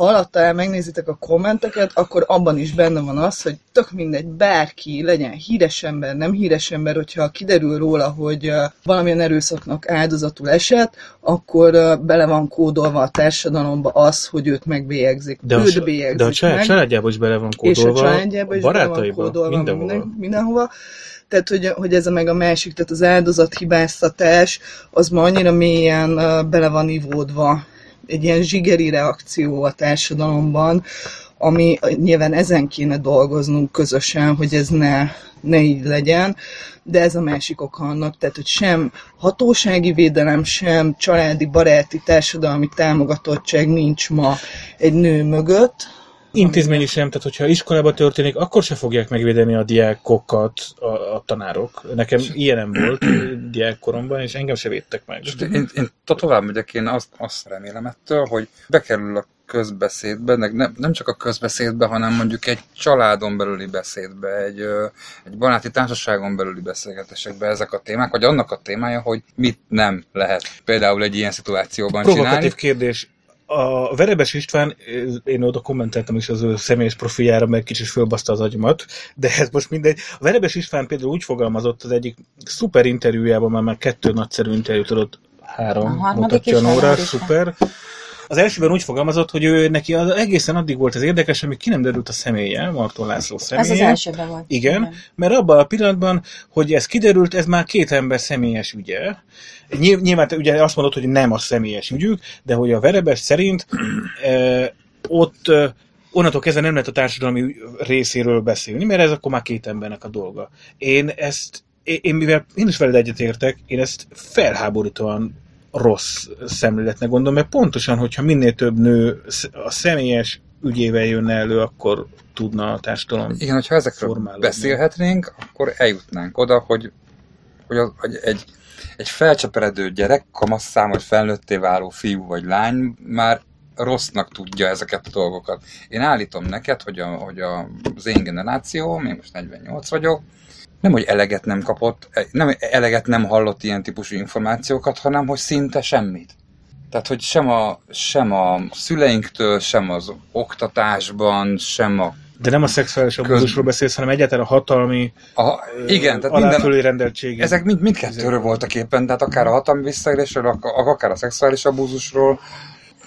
ha alatta el megnézitek a kommenteket, akkor abban is benne van az, hogy tök mindegy, bárki, legyen híres ember, nem híres ember, hogyha kiderül róla, hogy valamilyen erőszaknak áldozatul esett, akkor bele van kódolva a társadalomba az, hogy őt megbélyegzik. De a, őt sa- bélyegzik de a család, meg családjában is bele van és a kódolva, családjába is bele van barátaiba, kódolva, mindenhol. Minden, mindenhova. Tehát, hogy, hogy ez a meg a másik, tehát az áldozathibáztatás, az ma annyira mélyen bele van ivódva egy ilyen zsigeri reakció a társadalomban, ami nyilván ezen kéne dolgoznunk közösen, hogy ez ne, ne így legyen, de ez a másik oka annak, tehát hogy sem hatósági védelem, sem családi, baráti, társadalmi támogatottság nincs ma egy nő mögött, Intézményi sem, tehát hogyha iskolában történik, akkor se fogják megvédeni a diákokat a, a tanárok. Nekem ilyenem volt diákkoromban, és engem se védtek meg. Én, én to- tovább megyek, én azt, azt remélem ettől, hogy bekerül a közbeszédbe, nem, nem csak a közbeszédbe, hanem mondjuk egy családon belüli beszédbe, egy, egy baráti társaságon belüli beszélgetésekbe ezek a témák, vagy annak a témája, hogy mit nem lehet például egy ilyen szituációban Provokatív csinálni. kérdés. A Verebes István, én oda kommenteltem is az ő személyes profiljára, meg kicsit fölbaszta az agyamat, de ez most mindegy. A Verebes István például úgy fogalmazott az egyik szuper interjújában, mert már kettő nagyszerű interjút adott, három A mutatja a is, Nóra, szuper. Az elsőben úgy fogalmazott, hogy ő neki az egészen addig volt az érdekes, amíg ki nem derült a személye, Marton László személye. Ez az elsőben volt. Igen, mert abban a pillanatban, hogy ez kiderült, ez már két ember személyes ügye. Nyilv- Nyilván te ugye azt mondod, hogy nem a személyes ügyük, de hogy a Verebes szerint e, ott e, onnantól kezdve nem lehet a társadalmi részéről beszélni, mert ez akkor már két embernek a dolga. Én ezt, én, én mivel én is veled egyetértek, én ezt felháborítóan rossz szemléletnek gondolom, mert pontosan, hogyha minél több nő a személyes ügyével jönne elő, akkor tudna a társadalom Igen, hogyha ezekről formálódni. beszélhetnénk, akkor eljutnánk oda, hogy, hogy, az, hogy egy, egy felcseperedő gyerek, kamasszám vagy felnőtté váló fiú vagy lány már rossznak tudja ezeket a dolgokat. Én állítom neked, hogy, a, hogy a, az én generáció, én most 48 vagyok, nem, hogy eleget nem kapott, nem eleget nem hallott ilyen típusú információkat, hanem hogy szinte semmit. Tehát, hogy sem a, sem a szüleinktől, sem az oktatásban, sem a De nem a szexuális abúzusról beszélsz, hanem egyáltalán a hatalmi A, igen, tehát minden, aláfölé rendeltsége. ezek mind, mindkettőről voltak éppen, tehát akár a hatalmi visszaélésről, ak- akár a szexuális abúzusról,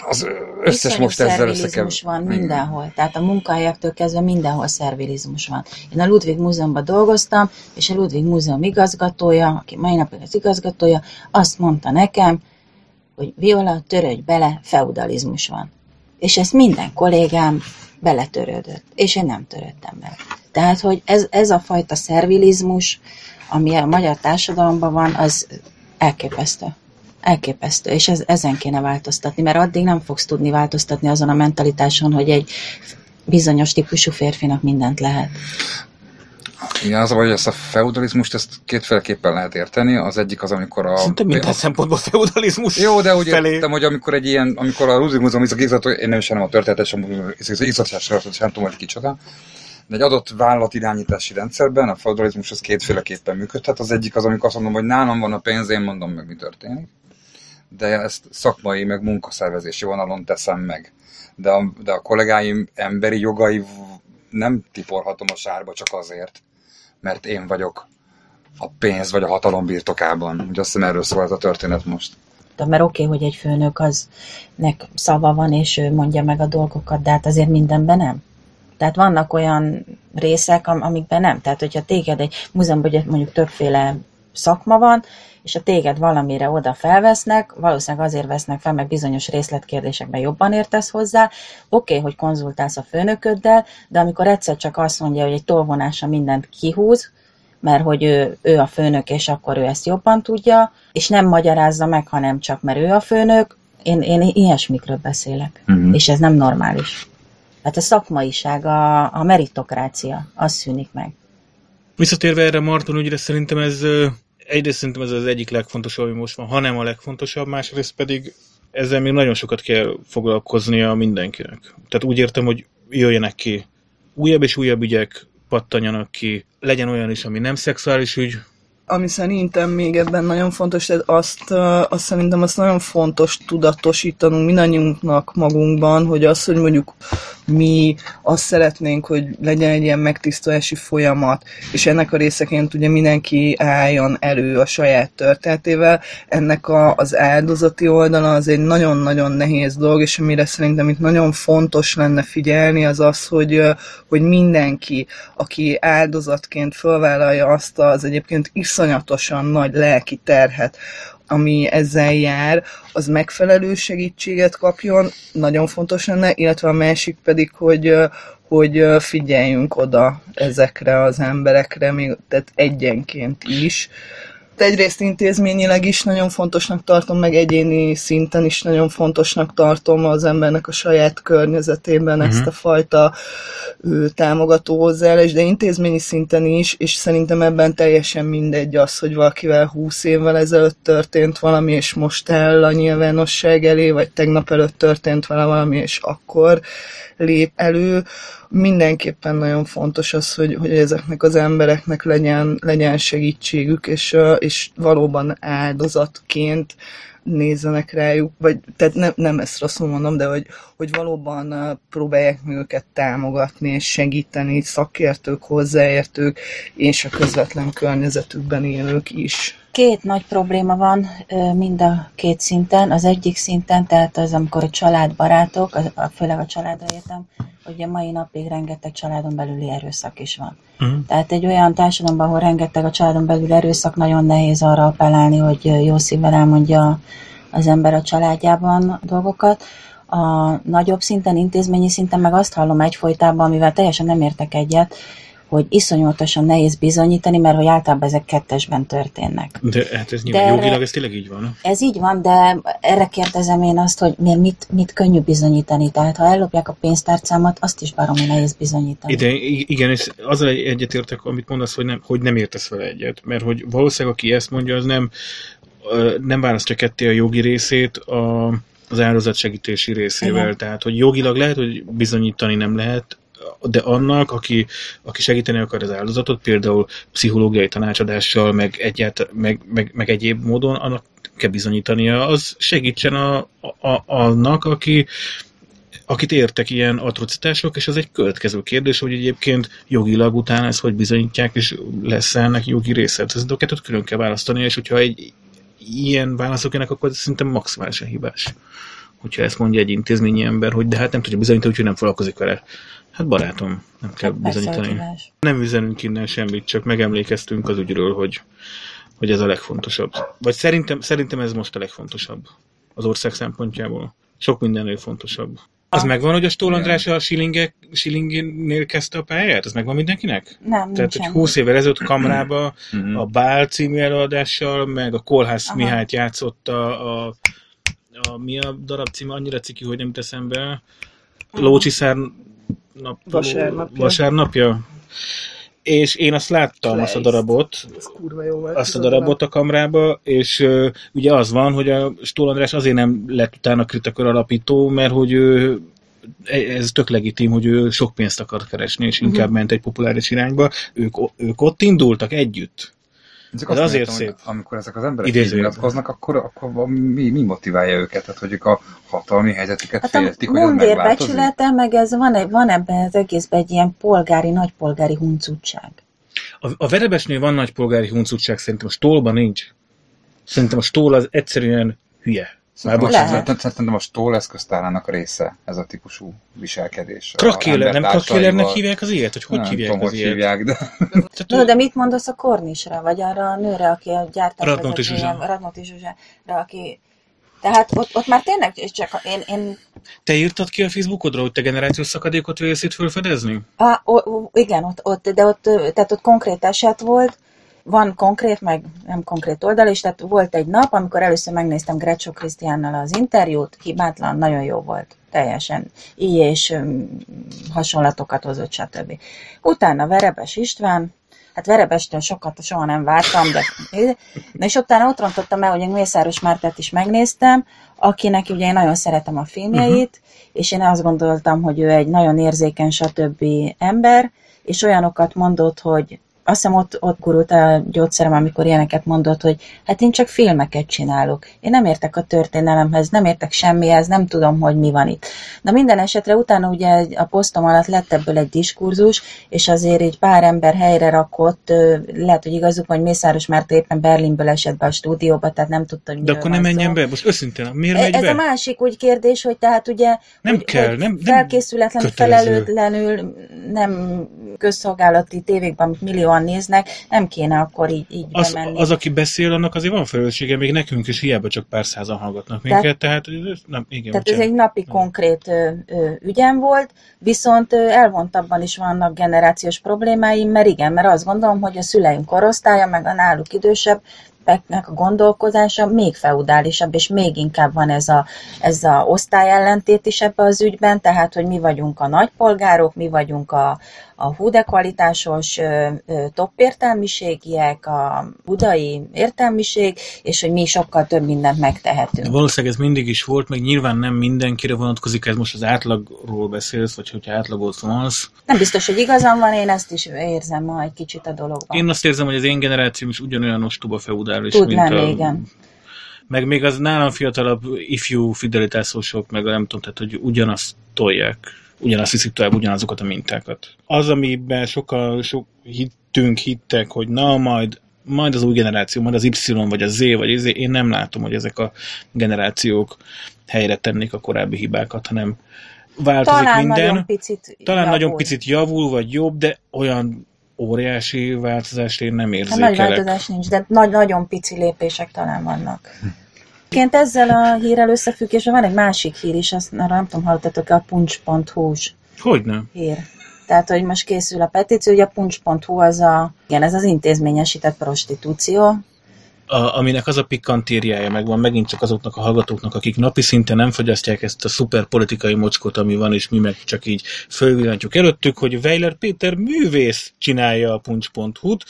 az összes most ezzel összekev... szervilizmus van mindenhol. Tehát a munkahelyektől kezdve mindenhol szervilizmus van. Én a Ludwig Múzeumban dolgoztam, és a Ludwig Múzeum igazgatója, aki mai napig az igazgatója, azt mondta nekem, hogy Viola, törődj bele, feudalizmus van. És ezt minden kollégám beletörődött, és én nem törődtem bele. Tehát, hogy ez, ez a fajta szervilizmus, ami a magyar társadalomban van, az elképesztő. Elképesztő, és ez, ezen kéne változtatni, mert addig nem fogsz tudni változtatni azon a mentalitáson, hogy egy bizonyos típusú férfinak mindent lehet. Igen, az, hogy ezt a feudalizmust ezt kétféleképpen lehet érteni. Az egyik az, amikor a... Szerintem minden a, szempontból feudalizmus Jó, de úgy felé. értem, hogy amikor egy ilyen, amikor a Ludwig Múzeum izgat, én nem is nem a történetet, sem izgatásra, sem tudom, hogy kicsoda. De egy adott vállalatirányítási rendszerben a feudalizmus az kétféleképpen működhet. Az egyik az, amikor azt mondom, hogy nálam van a pénz, én mondom meg, mi történik. De ezt szakmai, meg munkaszervezési vonalon teszem meg. De a, de a kollégáim emberi jogai nem tiporhatom a sárba csak azért, mert én vagyok a pénz vagy a hatalom birtokában. Ugye azt hiszem erről szól ez a történet most. De mert oké, okay, hogy egy főnök az nek szava van, és ő mondja meg a dolgokat, de hát azért mindenben nem. Tehát vannak olyan részek, am- amikben nem. Tehát, hogyha téged egy múzeumban mondjuk többféle szakma van, és a téged valamire oda felvesznek, valószínűleg azért vesznek fel, meg bizonyos részletkérdésekben jobban értesz hozzá. Oké, okay, hogy konzultálsz a főnököddel, de amikor egyszer csak azt mondja, hogy egy tolvonása mindent kihúz, mert hogy ő, ő a főnök, és akkor ő ezt jobban tudja, és nem magyarázza meg, hanem csak mert ő a főnök, én, én ilyesmikről beszélek, Mhm. és ez nem normális. Hát a szakmaiság, a, a meritokrácia, az szűnik meg. Visszatérve erre Marton ügyre, szerintem ez egyrészt szerintem ez az egyik legfontosabb, ami most van, hanem a legfontosabb, másrészt pedig ezzel még nagyon sokat kell foglalkoznia mindenkinek. Tehát úgy értem, hogy jöjjenek ki újabb és újabb ügyek, pattanjanak ki, legyen olyan is, ami nem szexuális ügy, Ami szerintem még ebben nagyon fontos, tehát azt, azt szerintem azt nagyon fontos tudatosítanunk mindannyiunknak magunkban, hogy az, hogy mondjuk mi azt szeretnénk, hogy legyen egy ilyen megtisztulási folyamat, és ennek a részeként ugye mindenki álljon elő a saját történetével, ennek a, az áldozati oldala az egy nagyon-nagyon nehéz dolog, és amire szerintem itt nagyon fontos lenne figyelni, az az, hogy, hogy mindenki, aki áldozatként fölvállalja azt az egyébként iszonyatosan nagy lelki terhet, ami ezzel jár, az megfelelő segítséget kapjon, nagyon fontos lenne, illetve a másik pedig, hogy, hogy figyeljünk oda ezekre az emberekre, még, tehát egyenként is. Egyrészt intézményileg is nagyon fontosnak tartom, meg egyéni szinten is nagyon fontosnak tartom az embernek a saját környezetében uh-huh. ezt a fajta ő, támogató hozzáállás, de intézményi szinten is, és szerintem ebben teljesen mindegy az, hogy valakivel 20 évvel ezelőtt történt valami, és most áll a nyilvánosság elé, vagy tegnap előtt történt vele valami, és akkor lép elő. Mindenképpen nagyon fontos az, hogy, hogy ezeknek az embereknek legyen, legyen segítségük, és, és valóban áldozatként nézzenek rájuk, vagy tehát nem, nem ezt rosszul mondom, de hogy, hogy valóban próbálják meg őket támogatni és segíteni szakértők, hozzáértők és a közvetlen környezetükben élők is. Két nagy probléma van mind a két szinten. Az egyik szinten, tehát az, amikor a családbarátok, főleg a családra értem, hogy a mai napig rengeteg családon belüli erőszak is van. Mhm. Tehát egy olyan társadalomban, ahol rengeteg a családon belül erőszak, nagyon nehéz arra appellálni, hogy jó szívvel elmondja az ember a családjában dolgokat. A nagyobb szinten, intézményi szinten meg azt hallom egyfolytában, amivel teljesen nem értek egyet, hogy iszonyatosan nehéz bizonyítani, mert hogy általában ezek kettesben történnek. De hát ez nyilván De erre- jogilag ez tényleg így van. Ez így van, de erre kérdezem én azt, hogy miért- mit, mit könnyű bizonyítani. Tehát ha ellopják a pénztárcámat, azt is baromi nehéz bizonyítani. Ide, i- igen, és azzal egy- egyetértek, amit mondasz, hogy nem, hogy nem értesz vele egyet. Mert hogy valószínűleg, aki ezt mondja, az nem, nem választja ketté a jogi részét a, az áldozatsegítési részével. Igen. Tehát, hogy jogilag lehet, hogy bizonyítani nem lehet, de annak, aki, aki segíteni akar az áldozatot, például pszichológiai tanácsadással, meg, egyált, meg, meg, meg egyéb módon, annak kell bizonyítania, az segítsen a, a, annak, aki, akit értek ilyen atrocitások, és ez egy következő kérdés, hogy egyébként jogilag utána ezt hogy bizonyítják, és lesz ennek jogi része. Ez a kettőt külön kell választani, és hogyha egy ilyen válaszok jönnek, akkor ez szerintem maximálisan hibás. Hogyha ezt mondja egy intézményi ember, hogy de hát nem tudja bizonyítani, úgyhogy nem foglalkozik vele. Hát barátom, nem kell Hát bizonyítani. Nem üzenünk innen semmit, csak megemlékeztünk az ügyről, hogy, hogy ez a legfontosabb. Vagy szerintem, szerintem ez most a legfontosabb az ország szempontjából. Sok mindennél fontosabb. Az megvan, hogy a Stól András a Schillingek, Schillingnél kezdte a pályát? Az megvan mindenkinek? Nem, Tehát, hogy nincsen. 20 évvel ezelőtt kamrába Mhm. a Bál című előadással, meg a Kolhász Aha. Mihályt játszotta a, a, mi a darab címe, annyira ciki, hogy nem jut eszembe. Lócsiszár nap, Vasárnapja. vasárnapja. És én azt láttam, azt a darabot, Ez kurva jó volt. azt a darabot a kamrába, és ö, ugye az van, hogy a Stól András azért nem lett utána kritikör alapító, mert hogy ő ez tök legitim, hogy ő sok pénzt akar keresni, és inkább ment egy populáris irányba. Ők, ők ott indultak együtt. Csak Ez azt azért értem, szép. Amikor ezek az emberek így nyilatkoznak, akkor, akkor mi, mi motiválja őket? Tehát, hogy ők a hatalmi helyzetüket Hát féltik, hogy az megváltozik? becsülete, meg ez van, egy, van ebben az egészben egy ilyen polgári, nagypolgári huncutság. A, a Verebesnél van nagy polgári huncutság, szerintem a Stólban nincs. Szerintem a Stól az egyszerűen hülye. Szerintem, bocsánat. Lehet. szerintem, szerintem a stól eszköztárának része ez a típusú viselkedés. Krakéler, nem krakélernek hívják az ilyet? Hogy hogy nem hívják tudom, az hogy ilyet? hívják, de No, de mit mondasz a Kornisra, vagy arra a nőre, aki a gyártás Radnóti Zsuzsa. Radnóti Zsuzsára, aki... Tehát ott, ott már tényleg csak én, én Te írtad ki a Facebookodra, hogy te generációs szakadékot vélsz itt felfedezni? Á, o, o, igen, ott, ott, de ott, tehát ott konkrét eset volt, van konkrét, meg nem konkrét oldal is, tehát volt egy nap, amikor először megnéztem Grecsó Krisztiánnal az interjút, hibátlan, nagyon jó volt, teljesen így és hasonlatokat hozott, stb. Utána Verebes István, hát Verebestől sokat soha nem vártam, de na és utána ott rontottam el, hogy Mészáros Mártát is megnéztem, akinek ugye én nagyon szeretem a filmjeit, és én azt gondoltam, hogy ő egy nagyon érzékeny, stb. ember, és olyanokat mondott, hogy azt hiszem ott, ott gurult a gyógyszerem, amikor ilyeneket mondott, hogy hát én csak filmeket csinálok. Én nem értek a történelemhez, nem értek semmihez, nem tudom, hogy mi van itt. Na minden esetre utána ugye a posztom alatt lett ebből egy diskurzus, és azért így pár ember helyre rakott, lehet, hogy igazuk, hogy Mészáros már éppen Berlinből esett be a stúdióba, tehát nem tudta, hogy De akkor nem szó. menjen be. Most őszintén, miért E- megy Ez be? a másik úgy kérdés, hogy tehát ugye Nem hogy, kell, hogy nem- nem felkészületlenül, kötelező. felelőtlenül, nem közszolgálati tévékben, amit millióan néznek, nem kéne akkor így, így Az, bemenni. az, aki beszél, annak azért van felelőssége, még nekünk is hiába csak pár százan hallgatnak minket, tehát, nem, igen, Tehát ez egy napi konkrét ö, ö, ügyem volt, viszont ö, elvontabban is vannak generációs problémáim, mert igen, mert azt gondolom, hogy a szüleim korosztálya, meg a náluk idősebb, nek a gondolkodása még feudálisabb, és még inkább van ez a, ez a osztályellentét is ebbe az ügyben, tehát, hogy mi vagyunk a nagypolgárok, mi vagyunk a, a húde kvalitásos top értelmiségiek, a budai értelmiség, és hogy mi sokkal több mindent megtehetünk. Valószínűleg ez mindig is volt, meg nyilván nem mindenkire vonatkozik, ez most az átlagról beszélsz, vagy hogyha átlagot szólsz. Nem biztos, hogy igazam van, én ezt is érzem ma egy kicsit a dologban. Én azt érzem, hogy az én generációm is ugyanolyan ostoba feudális, Tud mint lenni, a... igen. Meg még az nálam fiatalabb ifjú fidelitászosok, meg nem tudom, tehát hogy ugyanazt tolják, ugyanazt viszik tovább, ugyanazokat a mintákat. Az, amiben sokkal sok hittünk, hittek, hogy na majd majd az új generáció, majd az Y, vagy a Z, vagy az én nem látom, hogy ezek a generációk helyre tennék a korábbi hibákat, hanem változik Talán minden. nagyon picit Talán javul. nagyon picit javul, vagy jobb, de olyan óriási változást én nem Hát érzékelek. nagy változás nincs, de nagy, nagyon pici lépések talán vannak. Ként ezzel a hírrel összefüggésben van egy másik hír is, azt arra nem tudom, hallottatok-e a puncs.hu-s Hogyne? hír. Tehát, hogy most készül a petíció, ugye a puncs.hu az a, igen, ez az intézményesített prostitúció, a, aminek az a pikantériája megvan megint csak azoknak a hallgatóknak, akik napi szinten nem fogyasztják ezt a szuper politikai mocskot, ami van, és mi meg csak így fölvillantjuk előttük, hogy Weiler Péter művész csinálja a puncs.hu-t,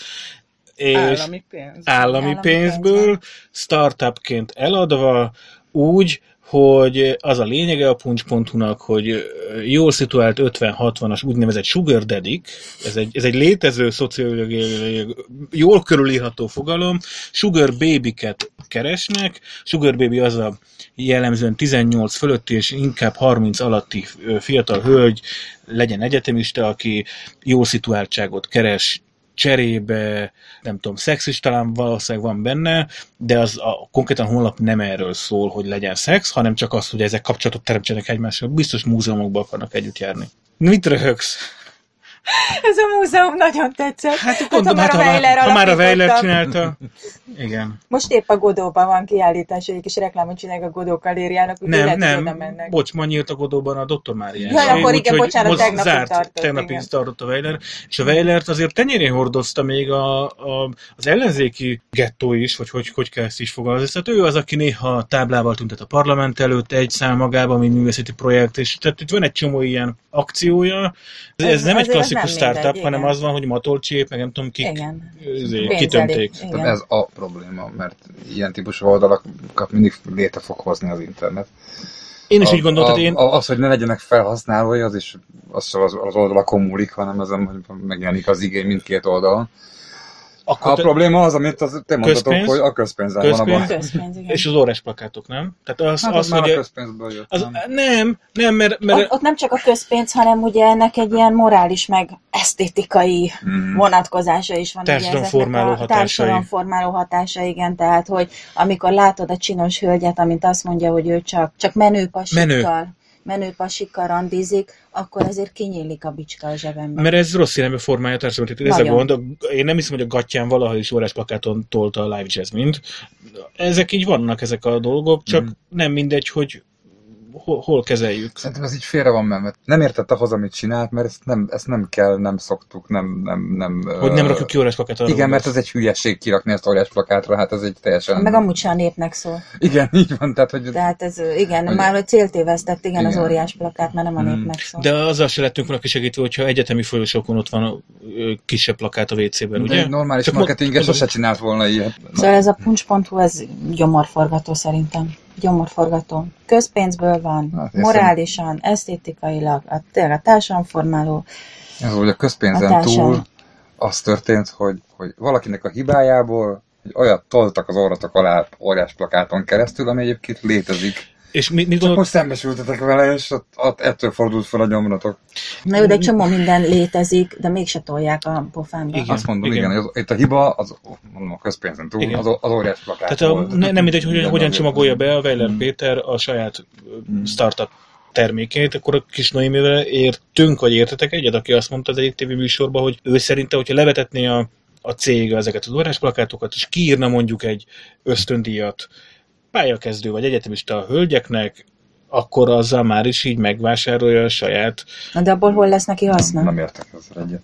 és Állami pénz. állami Állami pénzből, pénzből. startupként eladva, úgy, hogy az a lényege a puncs.hu-nak, hogy jól szituált 50-60-as úgynevezett sugar daddy ez egy, ez egy létező szociológiai, jól körülírható fogalom, sugar baby-ket keresnek, sugar baby az a jellemzően 18 fölötti és inkább 30 alatti fiatal hölgy, legyen egyetemista, aki jó szituáltságot keres, cserébe, nem tudom, szex is talán valószínűleg van benne, de az a konkrétan honlap nem erről szól, hogy legyen szex, hanem csak az, hogy ezek kapcsolatot teremtsenek egymással. Biztos múzeumokba akarnak együtt járni. Mit röhögsz? Ez a múzeum nagyon tetszett. Hát gondolom, hát, ha, már, ha már a Weiler csinálta. Igen. Most épp a Godóban van kiállítás, egy kis reklámot csinálják a Godó galériának, úgyhogy Nem, lehet, nem, mennek. bocs, ma nyílt a Godóban a Dr. Mária. Ja, akkor igen, bocsánat, most tegnap zárt, tartott, tegnap igen. tartott a Weiler, és a Weilert azért tenyérén hordozta még a, a, az ellenzéki gettó is, vagy hogy, hogy kell ezt is fogalmazni. Tehát ő az, aki néha táblával tüntet a parlament előtt, egy szám magában, mint művészeti projekt, és tehát itt van egy csomó ilyen akciója. Ez, ez nem egy az klasszikus nem startup, mindegy, hanem igen. az van, hogy matolcsép, meg nem tudom kik Igen. elég, Tehát Igen. ez a probléma, mert ilyen típusú oldalakat mindig létre fog hozni az internet. Én is a, így gondoltam, én... az, hogy ne legyenek felhasználói, az is az az, az oldalakon múlik, hanem ezen, hogy megjelenik az igény mindkét oldalon. Akkor A te- probléma az, amit az, te mondtatok, Közpénz? hogy a közpénzen van a Közpénz? baj. Közpénz, igen. és az órás plakátok, nem? Tehát az, Hát az az már hogy a közpénzből jött, az, nem? nem, nem, mert, mert Ott, ott nem csak a közpénz, hanem ugye ennek egy ilyen morális, meg esztétikai Mhm. vonatkozása is van. Társadalomformáló hatásai. Társadalomformáló hatása, igen. Tehát, hogy amikor látod a csinos hölgyet, amint azt mondja, hogy ő csak, csak menő pasikkal, Menő. Menő pasikkal randizik, akkor ezért kinyílik a bicska a zsebemben. Mert ez rossz irányba formálja a társadalmat. Ez a Nagyon. gond. Én nem hiszem, hogy a gatyán valaha is órás plakáton tolta a live jazzmint. Ezek így vannak, ezek a dolgok, csak Mhm. nem mindegy, hogy hol, hol kezeljük. Szerintem ez így félre van menve. mert Nem értette ahhoz, amit csinált, mert ezt nem, ezt nem kell, nem szoktuk, nem... nem, nem Hogy nem rakjuk ki órás plakátra. Igen, mert ez egy hülyeség kirakni ezt óriás plakátra, hát ez egy teljesen... Meg amúgy sem a népnek szól. Igen, így van, tehát hogy... Tehát ez, igen, Hogy- már céltévesztett, igen, az Igen. óriás plakát, mert nem a Mm. népnek szól. De azzal se lettünk volna kisegítve, hogyha egyetemi folyosókon ott van ö, kisebb plakát a WC-ben, De ugye? egy normális Csak marketinges sose csinált volna ilyet. Szóval ez a puncs.hu, ez gyomorforgató szerintem. Gyomorforgató. Közpénzből van, Hát, morálisan, esztétikailag, a, tényleg a társadalomformáló. Ez, hogy a közpénzen Hatása. túl az történt, hogy, hogy valakinek a hibájából hogy olyat toltak az orratok alá óriás plakáton keresztül, ami egyébként létezik. És mit, mit gondolok? most szembesültetek vele, és ott, ott ettől fordult fel a gyomratok. Na jó, de egy csomó minden létezik, de mégse tolják a pofámba. Igen. Azt mondom, igen. igen, itt a hiba, az, mondom, a közpénzen túl, Igen. az, az óriás plakát Tehát a, ne, nem mindegy, hogy hogyan azért. csomagolja be a Weiler Mm. Péter a saját Mm. startup termékét, akkor a kis Noémivel értünk, vagy értetek egyet, aki azt mondta az egyik tévéműsorban, hogy ő szerinte, hogyha levetetné a, a cég ezeket az órás plakátokat, és kiírna mondjuk egy ösztöndíjat pályakezdő vagy egyetemista hölgyeknek, akkor azzal már is így megvásárolja a saját, Na de abból hol lesz neki Nem, haszna? nem értek ezzel egyet.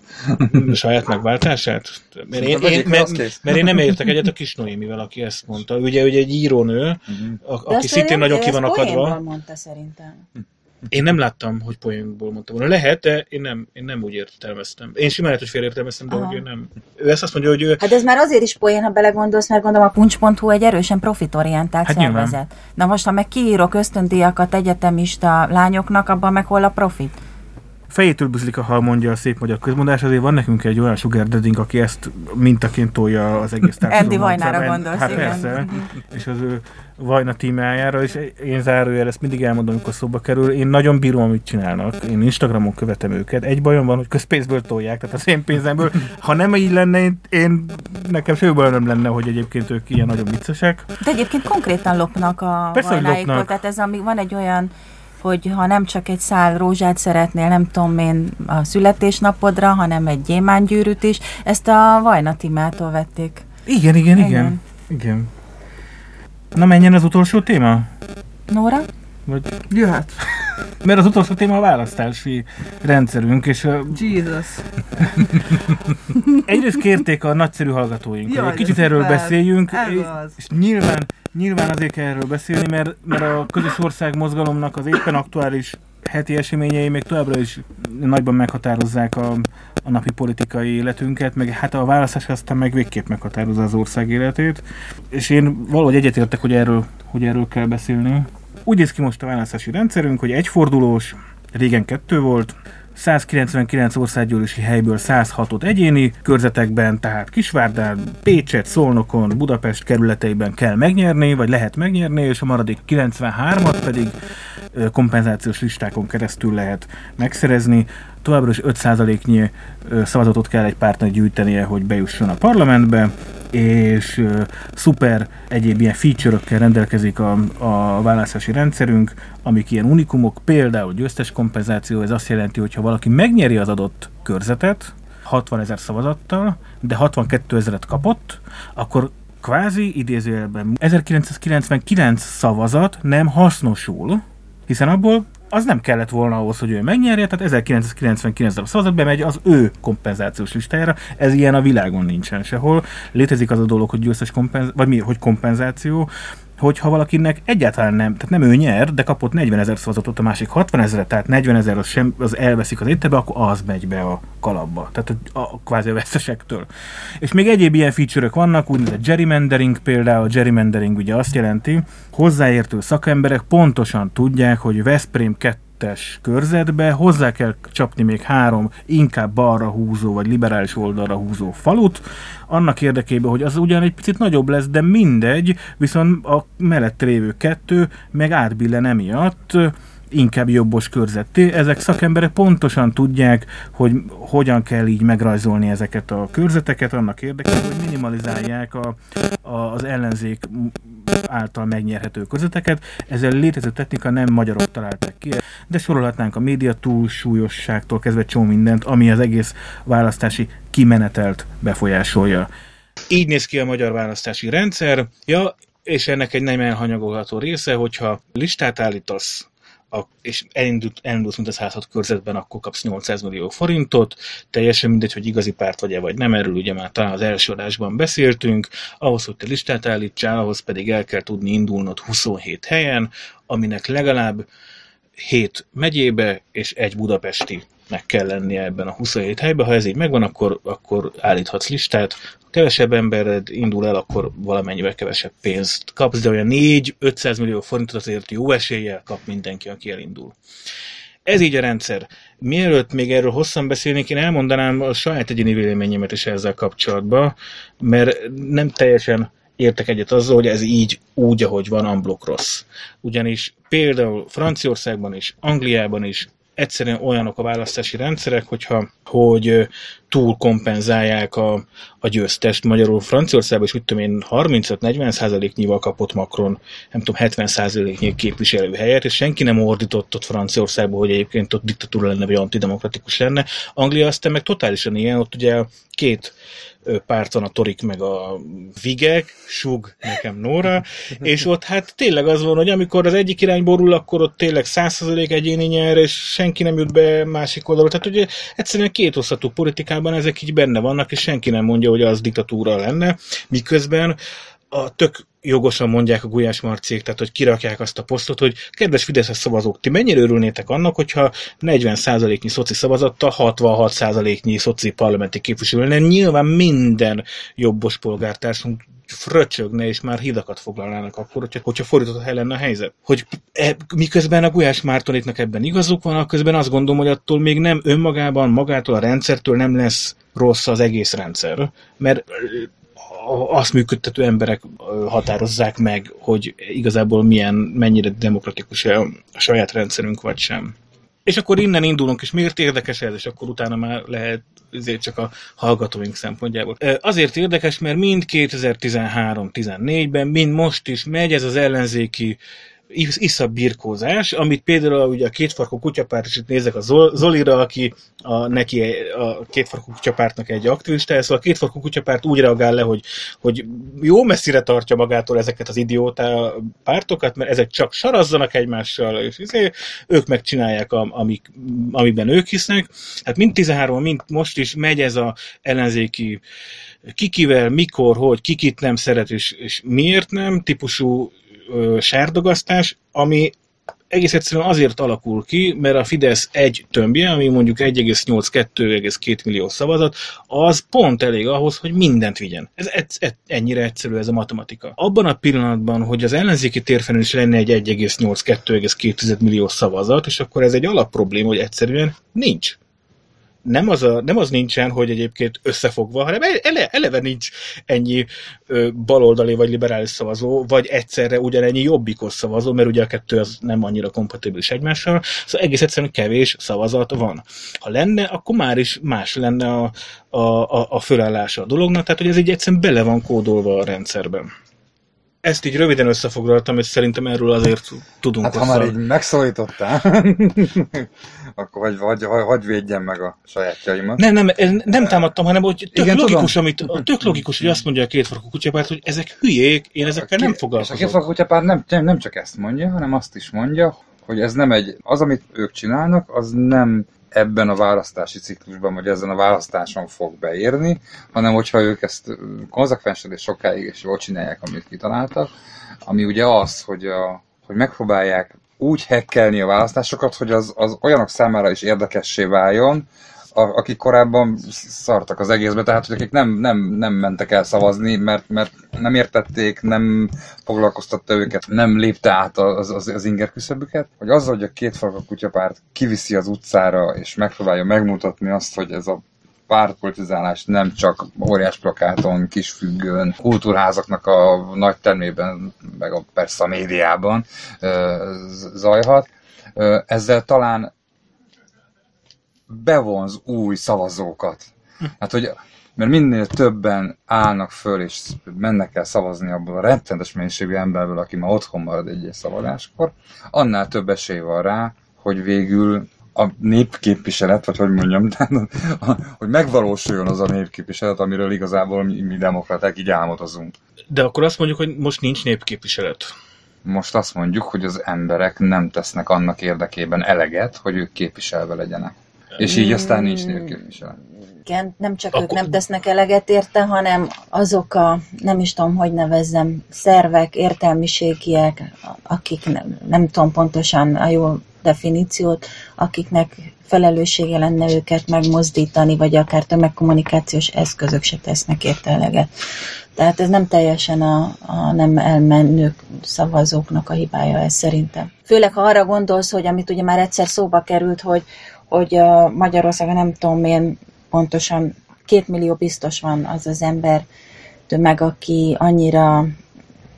a saját megváltását? Mert én, én, mert, mert én nem értek egyet a kis Noémivel, aki ezt mondta. Ugye, ugye egy írónő, Mhm. a, aki szintén nem- nagyon ki van akadva. mondta szerintem. Én nem láttam, hogy poénból mondtam volna. Lehet, de én nem, én nem úgy értelmeztem. Én simán lehet, hogy félértelmeztem, de Aha. hogy ő nem. Ő ezt azt mondja, hogy ő... Hát ez már azért is poén, ha belegondolsz, mert gondolom a puncs.hu egy erősen profitorientált Hát hát nyilván. szervezet. Na most, ha meg kiírok ösztöndíjakat egyetemista lányoknak, abban meg hol a profit? Fejétől buzlik a hal, mondja a szép magyar közmondás, azért van nekünk egy olyan sugar dadding, aki ezt mintaként tolja az egész társadalom. Andy Vajnára gondolsz, Hát igen. persze, és az ő Vajna tímájára, és én zárójel ezt mindig elmondom, amikor szóba kerül. Én nagyon bírom, amit csinálnak. Én Instagramon követem őket. Egy bajom van, hogy közpénzből tolják, tehát az én pénzemből. Ha nem így lenne, én, én nekem semmi bajom nem lenne, hogy egyébként ők ilyen nagyon viccesek. De egyébként konkrétan lopnak a Persze, vajnáiktól, lopnak. tehát ez ami, van egy olyan hogy ha nem csak egy szál rózsát szeretnél, nem tudom én a születésnapodra, hanem egy gyémángyűrűt is, ezt a Vajna Timától vették. Igen, igen, igen. Igen. igen. Na menjen az utolsó téma? Nóra? Vagy... Jöhet. Mert az utolsó téma a választási rendszerünk, és ö, Jesus. egyrészt kérték a nagyszerű hallgatóink, hogy Jaj, kicsit erről szuper. beszéljünk, Ez és, az. és nyilván, nyilván azért kell erről beszélni, mert, mert a közös ország mozgalomnak az éppen aktuális heti eseményei még továbbra is nagyban meghatározzák a, a napi politikai életünket, meg hát a választás aztán meg végképp meghatározza az ország életét, és én valahogy egyetértek, hogy erről, hogy erről kell beszélni. Úgy néz ki most a választási rendszerünk, hogy egyfordulós, régen kettő volt, 199 országgyűlési helyből 106-ot egyéni körzetekben, tehát Kisvárdán, Pécset, Szolnokon, Budapest kerületeiben kell megnyerni, vagy lehet megnyerni, és a maradék 93-at pedig kompenzációs listákon keresztül lehet megszerezni. Továbbra is 5%-nyi ö, szavazatot kell egy pártnak gyűjtenie, hogy bejusson a parlamentbe, és szuper egyéb ilyen feature-ökkel rendelkezik a, a választási rendszerünk, amik ilyen unikumok, például győztes kompenzáció, ez azt jelenti, hogy ha valaki megnyeri az adott körzetet, 60 ezer szavazattal, de 62 ezeret kapott, akkor kvázi idézőjelben 1999 szavazat nem hasznosul, hiszen abból az nem kellett volna ahhoz, hogy ő megnyerje, tehát 1999-ben a szavazat bemegy az ő kompenzációs listájára, ez ilyen a világon nincsen sehol. Létezik az a dolog, hogy győztes kompenzáció, vagy mi, hogy kompenzáció, hogyha valakinek egyáltalán nem, tehát nem ő nyer, de kapott 40 ezer szavazatot, a másik 60 ezer, tehát 40 ezer az, sem, az elveszik az étterbe, akkor az megy be a kalapba, tehát a, a kvázi a vesztesektől. És még egyéb ilyen feature vannak, úgynevezett gerrymandering például, a gerrymandering ugye azt jelenti, hozzáértő szakemberek pontosan tudják, hogy Veszprém 2 kettes körzetbe hozzá kell csapni még három inkább balra húzó vagy liberális oldalra húzó falut, annak érdekében, hogy az ugyan egy picit nagyobb lesz, de mindegy, viszont a mellett lévő kettő meg átbillen emiatt, inkább jobbos körzetté. Ezek szakemberek pontosan tudják, hogy hogyan kell így megrajzolni ezeket a körzeteket annak érdekében, hogy minimalizálják a, a, az ellenzék által megnyerhető körzeteket. Ezzel létező technika nem magyarok találták ki, de sorolhatnánk a média túlsúlyosságtól kezdve csomó mindent, ami az egész választási kimenetelt befolyásolja. Így néz ki a magyar választási rendszer. Ja, és ennek egy nem elhanyagolható része, hogyha listát állítasz a, és elindult, elindult mint a 106 körzetben, akkor kapsz 800 millió forintot, teljesen mindegy, hogy igazi párt vagy-e vagy nem, erről ugye már talán az első adásban beszéltünk, ahhoz, hogy te listát állítsál, ahhoz pedig el kell tudni indulnod 27 helyen, aminek legalább 7 megyébe és egy budapesti meg kell lennie ebben a 27 helyben. Ha ez így megvan, akkor, akkor állíthatsz listát. Ha kevesebb embered indul el, akkor valamennyivel kevesebb pénzt kapsz, de olyan 4-500 millió forintot azért jó eséllyel kap mindenki, aki elindul. Ez így a rendszer. Mielőtt még erről hosszan beszélnék, én elmondanám a saját egyéni véleményemet is ezzel kapcsolatban, mert nem teljesen értek egyet azzal, hogy ez így úgy, ahogy van, unblock rossz. Ugyanis például Franciaországban is, Angliában is egyszerűen olyanok a választási rendszerek, hogyha, hogy túl kompenzálják a, a győztest. Magyarul Franciaországban is, úgy tudom én, 35-40 százaléknyival kapott Macron, nem tudom, 70 százaléknyi képviselőhelyet, és senki nem ordított ott Franciaországban, hogy egyébként ott diktatúra lenne, vagy antidemokratikus lenne. Anglia aztán meg totálisan ilyen, ott ugye két párton a Torik meg a Vigek, Sug, nekem Nóra, és ott hát tényleg az van, hogy amikor az egyik irány borul, akkor ott tényleg 100% egyéni nyer, és senki nem jut be másik oldalra. Tehát ugye egyszerűen két osztatú politikában ezek így benne vannak, és senki nem mondja, hogy az diktatúra lenne, miközben a tök jogosan mondják a Gulyás Marciék, tehát hogy kirakják azt a posztot, hogy kedves Fideszes szavazók, ti mennyire örülnétek annak, hogyha 40%-nyi szoci szavazattal 66%-nyi szoci parlamenti képviselő lenne. Nyilván minden jobbos polgártársunk fröcsögne, és már hidakat foglalnának akkor, hogyha, hogyha fordított hely lenne a helyzet. Hogy e, miközben a Gulyás Mártonitnak ebben igazuk van, közben azt gondolom, hogy attól még nem önmagában, magától a rendszertől nem lesz rossz az egész rendszer, mert azt működtető emberek határozzák meg, hogy igazából milyen, mennyire demokratikus a saját rendszerünk, vagy sem. És akkor innen indulunk, és miért érdekes ez, és akkor utána már lehet ezért csak a hallgatóink szempontjából. Azért érdekes, mert mind 2013-14-ben, mind most is megy ez az ellenzéki isza birkózás, amit például ugye a kétfarkú kutyapárt, és itt nézek a Zolira, aki a, neki a kétfarkú kutyapártnak egy aktivista, szóval a kétfarkú kutyapárt úgy reagál le, hogy, hogy jó messzire tartja magától ezeket az idióta pártokat, mert ezek csak sarazzanak egymással, és izé, ők megcsinálják, amik, amiben ők hisznek. Hát mind 13 mind most is megy ez a ellenzéki kikivel, mikor, hogy, kikit nem szeret, és, és miért nem típusú sárdogasztás, ami egész egyszerűen azért alakul ki, mert a Fidesz egy tömbje, ami mondjuk 1,8-2,2 millió szavazat, az pont elég ahhoz, hogy mindent vigyen. Ez, ez, ez ennyire egyszerű ez a matematika. Abban a pillanatban, hogy az ellenzéki térfelén is lenne egy 1,8-2,2 millió szavazat, és akkor ez egy alapprobléma, hogy egyszerűen nincs nem az, a, nem az nincsen, hogy egyébként összefogva, hanem ele, eleve nincs ennyi ö, baloldali vagy liberális szavazó, vagy egyszerre ugyanennyi jobbikos szavazó, mert ugye a kettő az nem annyira kompatibilis egymással, szóval egész egyszerűen kevés szavazat van. Ha lenne, akkor már is más lenne a, a, a, a fölállása a dolognak, tehát hogy ez így egyszerűen bele van kódolva a rendszerben. Ezt így röviden összefoglaltam, és szerintem erről azért tudunk Hát ha már így megszólítottál, akkor vagy, vagy, vagy, vagy védjem meg a sajátjaimat. Nem, nem, nem támadtam, hanem hogy tök Igen, logikus, tudom. amit, tök logikus, hogy azt mondja a kétfarkú kutyapárt, hogy ezek hülyék, én ezekkel nem És a foglalkozom. kétfarkú kutyapár nem, nem, nem csak ezt mondja, hanem azt is mondja, hogy ez nem egy, az, amit ők csinálnak, az nem ebben a választási ciklusban, vagy ezen a választáson fog beérni, hanem hogyha ők ezt konzekvensen és sokáig és jól csinálják, amit kitaláltak, ami ugye az, hogy, a, hogy megpróbálják úgy hekkelni a választásokat, hogy az, az olyanok számára is érdekessé váljon, a, akik korábban szartak az egészbe, tehát hogy akik nem, nem, nem mentek el szavazni, mert, mert nem értették, nem foglalkoztatta őket, nem lépte át az, az, az inger küszöbüket, hogy azzal, hogy a két farkú kutyapárt kiviszi az utcára, és megpróbálja megmutatni azt, hogy ez a pártpolitizálás nem csak óriás plakáton, kisfüggőn, kultúrházaknak a nagy termében, meg a, persze a médiában zajhat. Ezzel talán bevonz új szavazókat. Hát, hogy mert minél többen állnak föl és mennek el szavazni abból a rettenetes mennyiségű emberből, aki ma otthon marad egy szavazáskor, annál több esély van rá, hogy végül a népképviselet, vagy hogy mondjam, hogy megvalósuljon az a népképviselet, amiről igazából mi, mi demokraták így álmodozunk. De akkor azt mondjuk, hogy most nincs népképviselet. Most azt mondjuk, hogy az emberek nem tesznek annak érdekében eleget, hogy ők képviselve legyenek. És így aztán nincs népképviselet. Igen, nem csak Akkor- ők nem tesznek eleget érte, hanem azok a, nem is tudom, hogy nevezzem, szervek, értelmiségiek, akik nem, nem tudom pontosan a jó definíciót, akiknek felelőssége lenne őket megmozdítani, vagy akár tömegkommunikációs eszközök se tesznek érte eleget. Tehát ez nem teljesen a, a nem elmenő szavazóknak a hibája ez szerintem. Főleg, ha arra gondolsz, hogy amit ugye már egyszer szóba került, hogy, hogy a Magyarországon nem tudom én pontosan két millió biztos van az az ember tömeg, aki annyira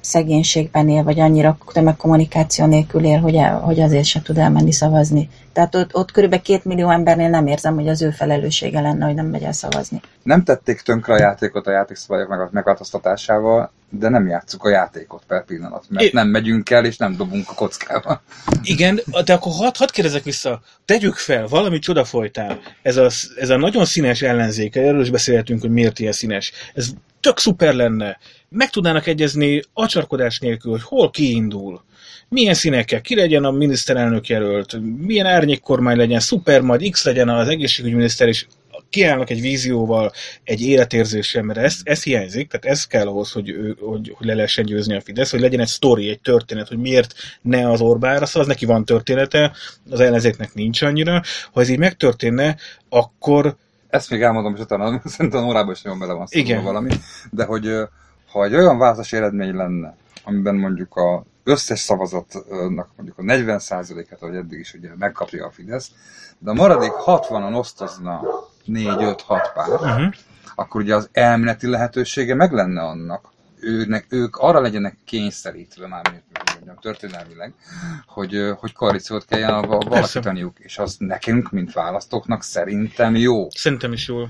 szegénységben él, vagy annyira tömegkommunikáció nélkül él, hogy, el, hogy azért se tud elmenni szavazni. Tehát ott, ott körülbelül két millió embernél nem érzem, hogy az ő felelőssége lenne, hogy nem megy el szavazni. Nem tették tönkre a játékot a játékszabályok meg- megváltoztatásával, de nem játsszuk a játékot per pillanat, mert É- nem megyünk el és nem dobunk a kockával. Igen, de akkor hadd had kérdezek vissza, tegyük fel, valami csoda folytán. Ez a, ez a nagyon színes ellenzék, erről is beszélhetünk, hogy miért ilyen színes. Ez tök szuper lenne. Meg tudnának egyezni acsarkodás nélkül, hogy hol kiindul. Milyen színekkel, ki legyen a miniszterelnök jelölt, milyen árnyékkormány legyen, szuper, majd X legyen az egészségügyminiszter, és kiállnak egy vízióval, egy életérzéssel, mert ez, ez hiányzik, tehát ez kell ahhoz, hogy, ő, hogy, hogy le lehessen győzni a Fidesz, hogy legyen egy sztori, egy történet, hogy miért ne az Orbánra szavaz, neki van története, az ellenzéknek nincs annyira. Ha ez így megtörténne, akkor Ezt még elmondom, és utána szerintem órában is nagyon bele van valami. De hogy ha egy olyan választási eredmény lenne, amiben mondjuk a összes szavazatnak mondjuk a 40%-et, ahogy eddig is ugye megkapja a Fidesz, de a maradék 60-an osztozna 4-5-6 párt, uh-huh. akkor ugye az elméleti lehetősége meg lenne annak, őnek, ők arra legyenek kényszerítve már, mondjam, történelmileg, hogy, hogy koalíciót kelljen alakítaniuk, és az nekünk, mint választóknak szerintem jó. szerintem is jól.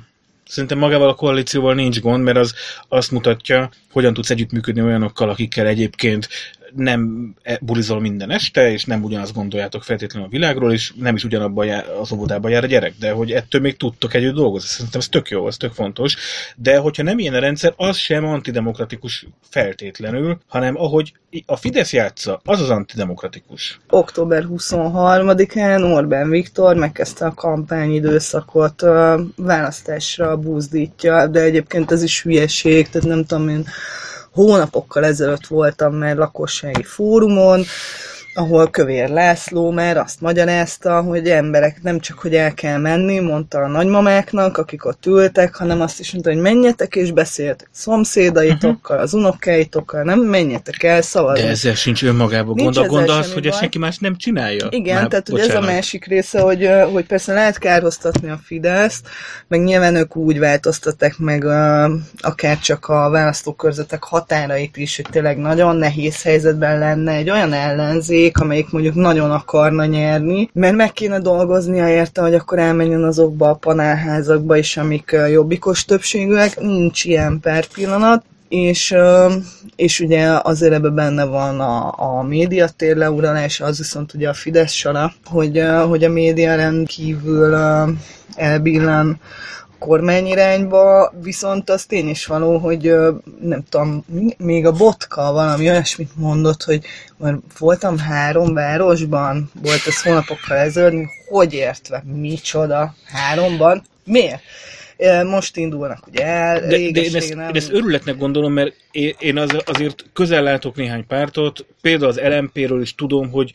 Szerintem magával a koalícióval nincs gond, mert az azt mutatja, hogyan tudsz együttműködni olyanokkal, akikkel egyébként nem e- bulizol minden este, és nem ugyanazt gondoljátok feltétlenül a világról, és nem is ugyanabban jár, az óvodába jár a gyerek, de hogy ettől még tudtok együtt dolgozni. Szerintem ez tök jó, ez tök fontos. De hogyha nem ilyen a rendszer, az sem antidemokratikus feltétlenül, hanem ahogy a Fidesz játsza, az az antidemokratikus. október 23-án Orbán Viktor megkezdte a kampányidőszakot, választásra búzdítja, de egyébként ez is hülyeség, tehát nem tudom én, hónapokkal ezelőtt voltam már lakossági fórumon, ahol Kövér László már azt magyarázta, hogy emberek nem csak, hogy el kell menni, mondta a nagymamáknak, akik ott ültek, hanem azt is mondta, hogy menjetek és beszéljetek szomszédaitokkal, az unokáitokkal, nem menjetek el szavazni. De ezzel sincs önmagában gond. A gond az, hogy ezt senki más nem csinálja. Igen, Már, tehát ugye ez a bocsánat. másik része, hogy, hogy persze lehet kárhoztatni a Fideszt, meg nyilván ők úgy változtatták meg ö, akár csak a választókörzetek határait is, hogy tényleg nagyon nehéz helyzetben lenne egy olyan ellenzék, amelyik mondjuk nagyon akarna nyerni, mert meg kéne dolgoznia érte, hogy akkor elmenjen azokba a panelházakba is, amik jobbikos többségűek, nincs ilyen per pillanat, és, és ugye azért ebben benne van a, a médiatér leuralása, az viszont ugye a Fidesz sara, hogy, hogy a média rendkívül elbillen kormányirányba, viszont az tény is való, hogy nem tudom, még a botka valami olyasmit mondott, hogy mert voltam három városban, volt ez hónapokkal ezelőtt, hogy értve, micsoda, háromban, miért? Most indulnak ugye el. De, de én, ezt, nem... én ezt örületnek gondolom, mert én az, azért közel látok néhány pártot, például az LMP-ről is tudom, hogy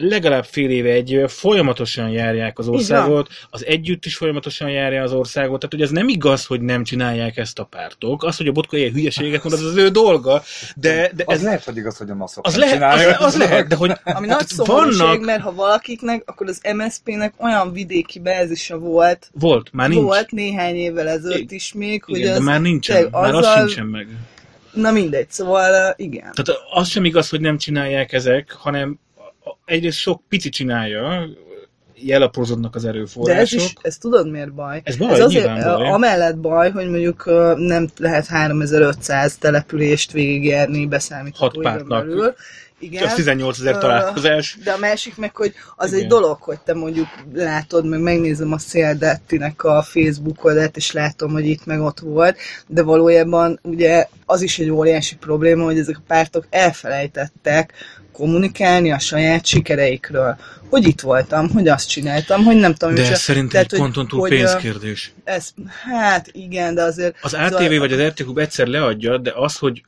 legalább fél éve, egy éve folyamatosan járják az országot, az együtt is folyamatosan járja az országot, tehát hogy ez nem igaz, hogy nem csinálják ezt a pártok. Az, hogy a botka ilyen hülyeséget mond, az az ő dolga, de, de az ez... lehet, hogy igaz, hogy a maszok az lehet, az, az, lehet, de hogy Ami nagy vannak... mert ha valakiknek, akkor az MSZP-nek olyan vidéki bázisa volt. Volt, már nincs. Volt néhány évvel ezelőtt is még, hogy Igen, az... de már nincsen, már azzal... az sincsen meg. Na mindegy, szóval igen. Tehát az sem igaz, hogy nem csinálják ezek, hanem egyrészt sok pici csinálja, jelaprózódnak az erőforrások. De ez is, ez tudod miért baj? Ez baj, ez azért, baj. Amellett baj, hogy mondjuk nem lehet 3500 települést végigjárni beszámítható Hat pártnak. Belül. Igen. Csak 18 ezer találkozás. De a másik meg, hogy az Igen. egy dolog, hogy te mondjuk látod, meg megnézem a Széldettinek a Facebook oldalt, és látom, hogy itt meg ott volt, de valójában ugye az is egy óriási probléma, hogy ezek a pártok elfelejtettek, kommunikálni a saját sikereikről. Hogy itt voltam, hogy azt csináltam, hogy nem tudom. De ez szerintem egy ponton túl hogy, pénzkérdés. Ez, hát igen, de azért... Az ATV vagy az RTQ egyszer leadja, de az, hogy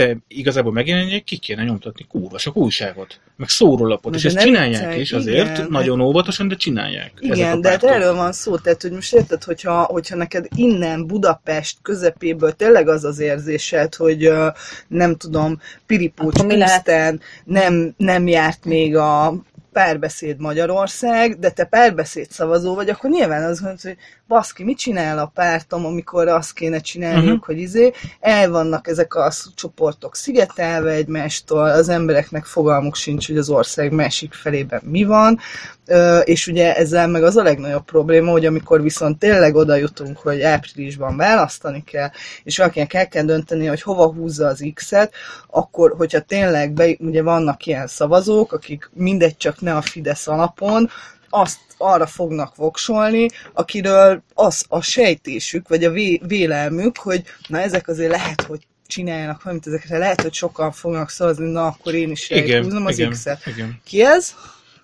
te igazából megjelenjél, ki kéne nyomtatni kurva sok újságot, meg szórólapot, és ezt csinálják viccelj, is azért, igen, nagyon óvatosan, de csinálják. Igen, de hát erről van szó, tehát hogy most érted, hogyha, hogyha neked innen Budapest közepéből tényleg az az érzésed, hogy uh, nem tudom, Piripócs pusztán nem, nem járt még a párbeszéd Magyarország, de te párbeszéd szavazó vagy, akkor nyilván az hogy baszki, mit csinál a pártom, amikor azt kéne csinálniuk, uh-huh. hogy izé, el vannak ezek a csoportok szigetelve egymástól, az embereknek fogalmuk sincs, hogy az ország másik felében mi van, és ugye ezzel meg az a legnagyobb probléma, hogy amikor viszont tényleg oda jutunk, hogy áprilisban választani kell, és valakinek el kell dönteni, hogy hova húzza az X-et, akkor, hogyha tényleg be, ugye vannak ilyen szavazók, akik mindegy csak ne a Fidesz alapon, azt arra fognak voksolni, akiről az a sejtésük, vagy a vé- vélelmük, hogy na ezek azért lehet, hogy csináljanak valamit ezekre, lehet, hogy sokan fognak szavazni, na akkor én is húzom az X-et. Ki ez?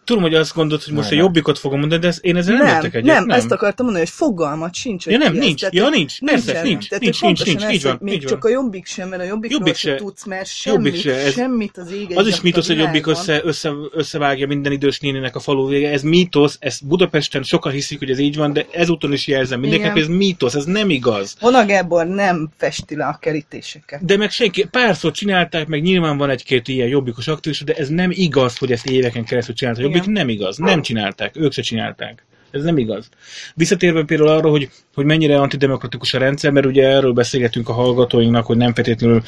Tudom, hogy azt gondolod, hogy most nem, a jobbikot fogom mondani, de ez, én ezzel nem, nem értek egyet. Nem, nem, ezt akartam mondani, hogy fogalmat sincs. Hogy ja, nem, nincs. Tehát, ja, nincs. Persze, nincs. Nincs, tehát, nincs, nincs, nincs, nincs, van, Még csak a jobbik sem, mert a jobbikról jobbik se, tudsz, mert semmit, jobbik se, ez, semmit az ég Az is mítosz, hogy jobbik össze, össze, összevágja minden idős nénének a falu vége. Ez mítosz, ez Budapesten sokan hiszik, hogy ez így van, de ezúton is jelzem mindenkinek, ez mítosz, ez nem igaz. Hona Gábor nem festi le a kerítéseket. De meg senki, párszor csinálták, meg nyilván van egy-két ilyen jobbikos aktív, de ez nem igaz, hogy ezt éveken keresztül csinálta. Jobbik nem igaz. Nem nem csinálták, ők se csinálták. Ez nem igaz. Visszatérve például arra, hogy, hogy mennyire antidemokratikus a rendszer, mert ugye erről beszélgetünk a hallgatóinknak, hogy nem feltétlenül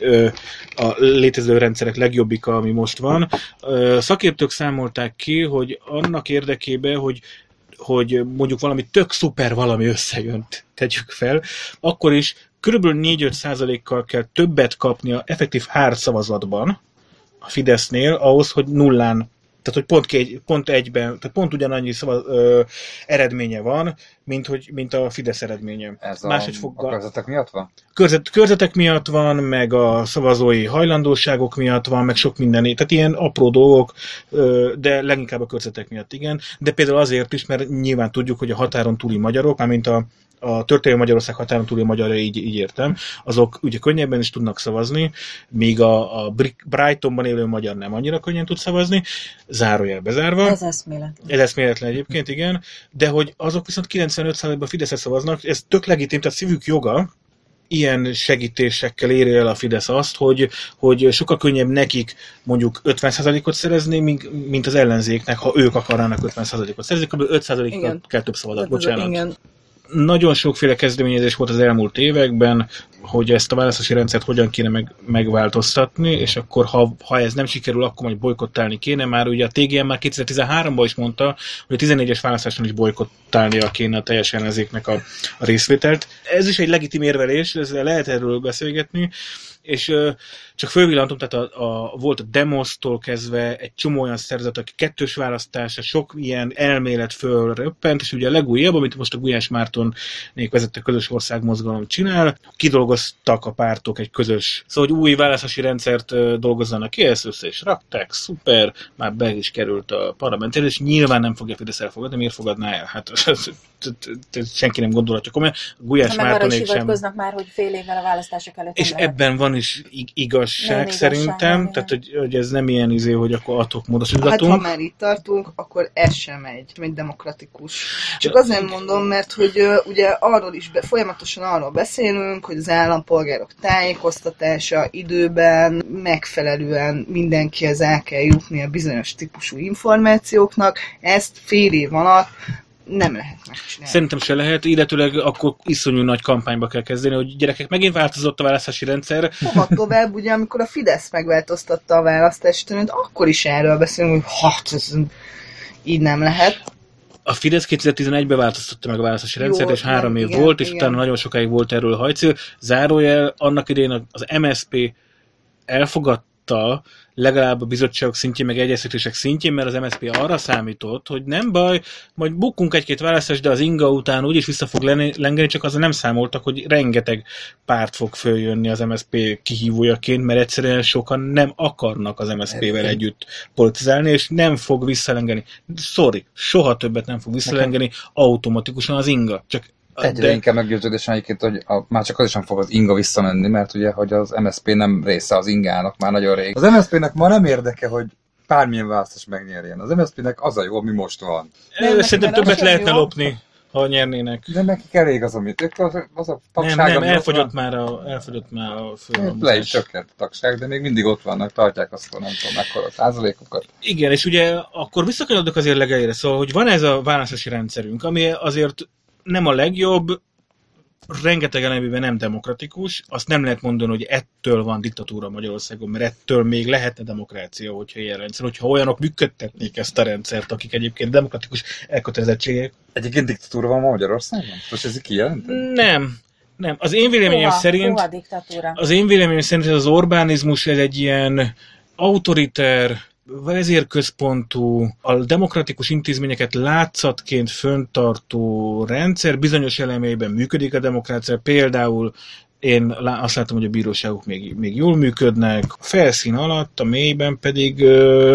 ö, a létező rendszerek legjobbika, ami most van. Ö, szakértők számolták ki, hogy annak érdekében, hogy hogy mondjuk valami tök szuper valami összejönt, tegyük fel, akkor is körülbelül 4-5 százalékkal kell többet kapni a effektív szavazatban a Fidesznél, ahhoz, hogy nullán tehát, hogy pont, két, pont egyben, tehát pont ugyanannyi szava, ö, eredménye van, mint, hogy, mint a Fidesz eredménye. Ez a, foggal, a körzetek miatt van? Körzet, körzetek miatt van, meg a szavazói hajlandóságok miatt van, meg sok minden. Tehát ilyen apró dolgok, ö, de leginkább a körzetek miatt igen. De például azért is, mert nyilván tudjuk, hogy a határon túli magyarok, mint a a történelmi Magyarország határon túli magyar, így, így értem, azok ugye könnyebben is tudnak szavazni, míg a, a Brightonban élő magyar nem annyira könnyen tud szavazni, zárójel bezárva. Ez eszméletlen. Ez eszméletlen egyébként, igen, de hogy azok viszont 95%-ban Fideszre szavaznak, ez tök legitim, tehát szívük joga, ilyen segítésekkel éri el a Fidesz azt, hogy, hogy sokkal könnyebb nekik mondjuk 50%-ot szerezni, mint az ellenzéknek, ha ők akarnának 50%-ot szerezni, kb. 5%-kal kell több szavazat, bocsánat. Igen nagyon sokféle kezdeményezés volt az elmúlt években, hogy ezt a választási rendszert hogyan kéne meg, megváltoztatni, és akkor ha, ha ez nem sikerül, akkor majd bolykottálni kéne. Már ugye a TGM már 2013-ban is mondta, hogy a 14-es választáson is bolykottálnia kéne a teljes ellenzéknek a, a részvételt. Ez is egy legitim érvelés, ezzel lehet erről beszélgetni, és csak fölvillantom, tehát a, a, volt a Demosztól kezdve egy csomó olyan szerzet, aki kettős választása, sok ilyen elmélet fölröppent, és ugye a legújabb, amit most a Gulyás Márton vezette közös országmozgalom csinál, kidolgoztak a pártok egy közös, szóval hogy új választási rendszert dolgozzanak ki, ezt össze is rakták, szuper, már be is került a parlamentért, és nyilván nem fogja Fidesz elfogadni, miért fogadná el? Hát senki nem gondolhatja komolyan. Gulyás Mártonék sem. már, hogy fél évvel a választások előtt. És ebben van is igazság nem szerintem, igazság, tehát hogy, hogy, ez nem ilyen izé, hogy akkor atok módosítgatunk. Hát ha már itt tartunk, akkor ez sem egy, egy demokratikus. Csak azért mondom, mert hogy uh, ugye arról is be, folyamatosan arról beszélünk, hogy az állampolgárok tájékoztatása időben megfelelően mindenkihez el kell jutni a bizonyos típusú információknak. Ezt fél év alatt nem lehet megcsinálni. Szerintem se lehet, illetőleg akkor iszonyú nagy kampányba kell kezdeni, hogy gyerekek, megint változott a választási rendszer. Hova tovább, ugye amikor a Fidesz megváltoztatta a választási törvényt, akkor is erről beszélünk, hogy hát, ez így nem lehet. A Fidesz 2011-ben változtatta meg a választási rendszert, és három év igen, volt, és igen. utána nagyon sokáig volt erről hajcél. Zárójel, annak idején az MSP elfogadta, legalább a bizottságok szintjén, meg egyeztetések szintjén, mert az MSZP arra számított, hogy nem baj, majd bukunk egy-két választást, de az inga után úgyis vissza fog lengeni, csak azzal nem számoltak, hogy rengeteg párt fog följönni az MSZP kihívójaként, mert egyszerűen sokan nem akarnak az MSZP-vel együtt politizálni, és nem fog visszalengeni. Sorry, soha többet nem fog visszalengeni automatikusan az inga. Csak Egyre de... inkább meggyőződésem egyébként, hogy a, már csak az is nem fog az inga visszamenni, mert ugye, hogy az MSP nem része az ingának már nagyon rég. Az MSP-nek ma nem érdeke, hogy bármilyen választás megnyerjen. Az MSZP-nek az a jó, ami most van. Nem, Szerintem többet lehetne jó. lopni, ha nyernének. De nekik elég az, amit ők az, az a tagság, Nem, nem, elfogyott már a, elfogyott már a főállomás. Le is csökkent a tagság, de még mindig ott vannak, tartják azt, hogy nem tudom mekkora százalékokat. Igen, és ugye akkor visszakanyarodok azért legelére, szóval, hogy van ez a választási rendszerünk, ami azért nem a legjobb, rengeteg elemében nem demokratikus, azt nem lehet mondani, hogy ettől van diktatúra Magyarországon, mert ettől még lehetne demokrácia, hogyha ilyen rendszer, hogyha olyanok működtetnék ezt a rendszert, akik egyébként demokratikus elkötelezettségek. Egyébként diktatúra van Magyarországon? Most ez kijelent? Nem. Nem. Az én véleményem Hova? szerint... Hova az én véleményem szerint ez az Orbánizmus ez egy ilyen autoriter, vezérközpontú, a demokratikus intézményeket látszatként föntartó rendszer bizonyos elemeiben működik a demokrácia, például én azt látom, hogy a bíróságok még, még jól működnek, a felszín alatt, a mélyben pedig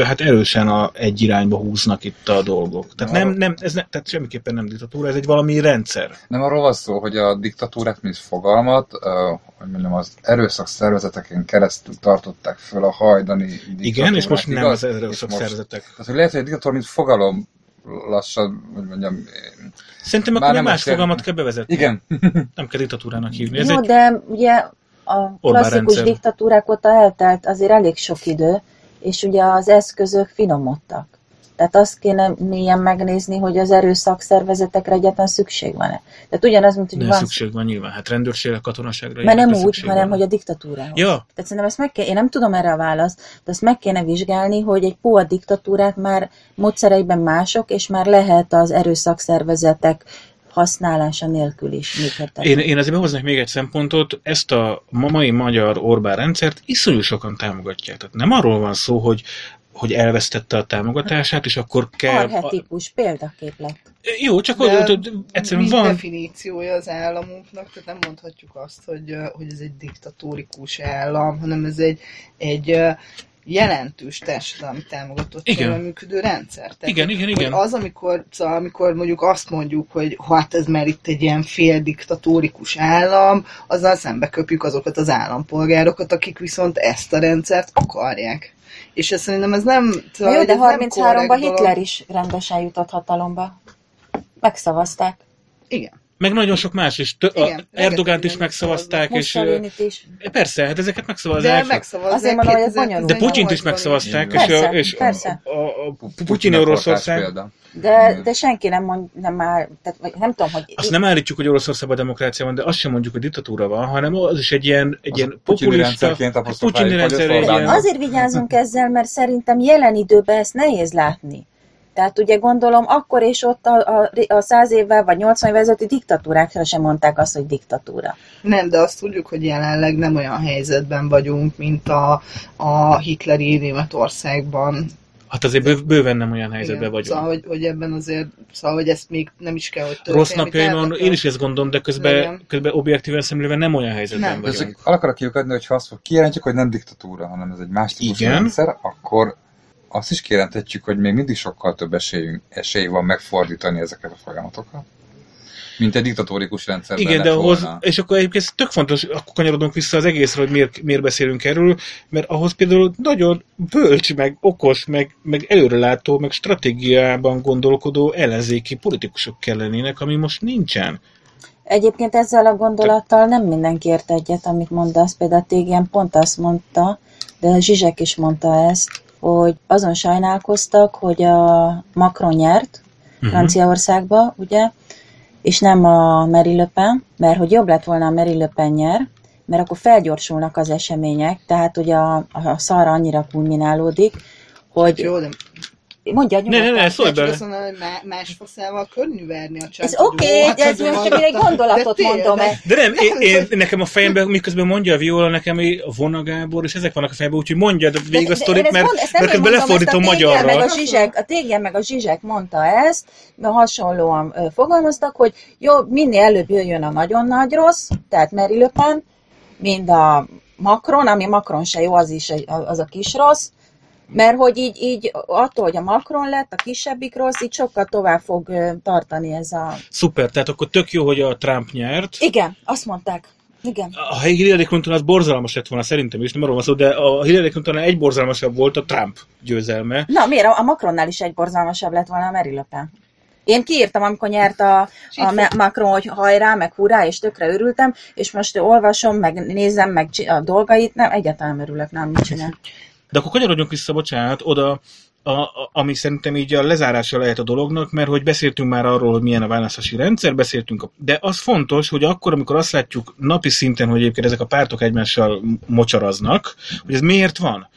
hát erősen a, egy irányba húznak itt a dolgok. Tehát, nem, nem, ez ne, tehát semmiképpen nem diktatúra, ez egy valami rendszer. Nem arról van szó, hogy a diktatúrát, mint fogalmat, uh, hogy mondjam, az erőszak szervezeteken keresztül tartották föl a hajdani Igen, és most nem az erőszak szervezetek. Tehát, hogy lehet, hogy a diktatúra, mint fogalom lassan, hogy mondjam... Szerintem akkor nem más fogalmat kell bevezetni. Igen. nem kell diktatúrának hívni. Ez Jó, egy... de ugye a klasszikus diktatúrák óta eltelt azért elég sok idő, és ugye az eszközök finomodtak. Tehát azt kéne mélyen megnézni, hogy az erőszak szervezetekre egyáltalán szükség van-e. Tehát ugyanaz, mint hogy van... szükség van nyilván. Hát rendőrségre, katonaságra. Mert nem úgy, hanem hogy a diktatúrához. Ja. Tehát szerintem ezt meg kell, én nem tudom erre a választ, de ezt meg kéne vizsgálni, hogy egy POA diktatúrák már módszereiben mások, és már lehet az erőszak szervezetek használása nélkül is működtetni. Én, én azért behoznék még egy szempontot, ezt a mai magyar Orbán rendszert iszonyú sokan támogatják. Tehát nem arról van szó, hogy hogy elvesztette a támogatását, és akkor kell... Arhetikus példaképlet. Jó, csak De hogy egyszerűen van... definíciója az államunknak, tehát nem mondhatjuk azt, hogy, hogy ez egy diktatórikus állam, hanem ez egy, egy jelentős társadalmi támogatottsággal működő rendszer. Tehát, igen, igen, igen. Az, amikor, szóval, amikor mondjuk azt mondjuk, hogy hát ez már itt egy ilyen fél diktatórikus állam, azzal szembe köpjük azokat az állampolgárokat, akik viszont ezt a rendszert akarják. És ez szerintem ez nem... Szóval, jó, de 33-ban Hitler is rendesen jutott hatalomba. Megszavazták. Igen. Meg nagyon sok más is. Tö- Igen, Erdogánt is megszavazták, és... is. Persze, hát ezeket De megszavazzák. Azért mondom, hogy ez 2018-ban bonyolult. De Putyint is megszavazták, és, Persze, és persze. a, a, a Putyin Oroszország. De, de senki nem mond, nem már, tehát vagy nem tudom, hogy... Azt nem állítjuk, hogy Oroszországban demokrácia van, de azt sem mondjuk, hogy diktatúra van, hanem az is egy ilyen, egy Az ilyen populista, putyini rendszer egy ilyen, Azért vigyázzunk ezzel, mert szerintem jelen időben ezt nehéz látni. Tehát ugye gondolom, akkor és ott a, a, a 100 évvel vagy 80 évvel ezelőtti diktatúrákra sem mondták azt, hogy diktatúra. Nem, de azt tudjuk, hogy jelenleg nem olyan helyzetben vagyunk, mint a, a hitleri Németországban. hát azért bő, bőven nem olyan helyzetben vagyunk. Szóval, hogy, hogy ebben azért, szóval, hogy ezt még nem is kell, hogy történjen. Rossz napjaimon én is ezt gondolom, de közben, Igen. közben objektíven szemlélve nem olyan helyzetben Nem. Vagyunk. csak el akarok kiukadni, hogy ha azt kijelentjük, hogy nem diktatúra, hanem ez egy más típusú Igen. rendszer, akkor azt is kijelentetjük, hogy még mindig sokkal több esélyünk, esély van megfordítani ezeket a folyamatokat, mint egy diktatórikus rendszerben Igen, de ahhoz, volna. és akkor egyébként ez tök fontos, akkor kanyarodunk vissza az egészre, hogy miért, miért beszélünk erről, mert ahhoz például nagyon bölcs, meg okos, meg, meg előrelátó, meg stratégiában gondolkodó ellenzéki politikusok kellenének, ami most nincsen. Egyébként ezzel a gondolattal nem mindenki ért egyet, amit mondasz. Például TGM pont azt mondta, de a Zsizsek is mondta ezt, hogy azon sajnálkoztak, hogy a Macron nyert Mhm. Franciaországba, ugye, és nem a Mary Le Pen, mert hogy jobb lett volna a Mary Le Pen nyer, mert akkor felgyorsulnak az események, tehát ugye a, a szar annyira kulminálódik, hogy Jó, de mondja Ne, ne, nyugodtan. ne, szólj bele. azt hogy má- más faszával könnyű verni a Ez csátot. oké, Jó, hát de ez most csak egy gondolatot De mondom. De nem, én, én, nekem a fejemben, miközben mondja a Viola, nekem a Vona Gábor, és ezek vannak a fejemben, úgyhogy mondjad végig a De- de sztorit, mert, mond- mert közben lefordítom a TGM Meg magyarra. a, Zsizsek, a TGM meg a Zsizsek mondta ezt, mert hasonlóan fogalmaztak, hogy jó, minél előbb jöjjön a nagyon nagy rossz, tehát Mary mind a Macron, ami Macron se jó, az is az a kis rossz, mert hogy így, így attól, hogy a Macron lett, a kisebbik rossz, így sokkal tovább fog tartani ez a... Szuper, tehát akkor tök jó, hogy a Trump nyert. Igen, azt mondták. Igen. A Hillary Clinton az borzalmas lett volna szerintem is, nem arról van szó, de a Hillary Clinton egy borzalmasabb volt a Trump győzelme. Na, miért? A Macronnál is egy borzalmasabb lett volna a Mary Le Pen. Én kiírtam, amikor nyert a, a Ma- Macron, hogy hajrá, meg hurrá, és tökre örültem, és most olvasom, meg nézem, meg a dolgait, nem, egyáltalán nem örülök, nem, mit csinál. De akkor kanyarodjunk vissza, bocsánat, oda, a, ami szerintem így a lezárása lehet a dolognak, mert hogy beszéltünk már arról, hogy milyen a választási rendszer, beszéltünk, a, de az fontos, hogy akkor, amikor azt látjuk napi szinten, hogy egyébként ezek a pártok egymással mocsaraznak, hogy ez miért van?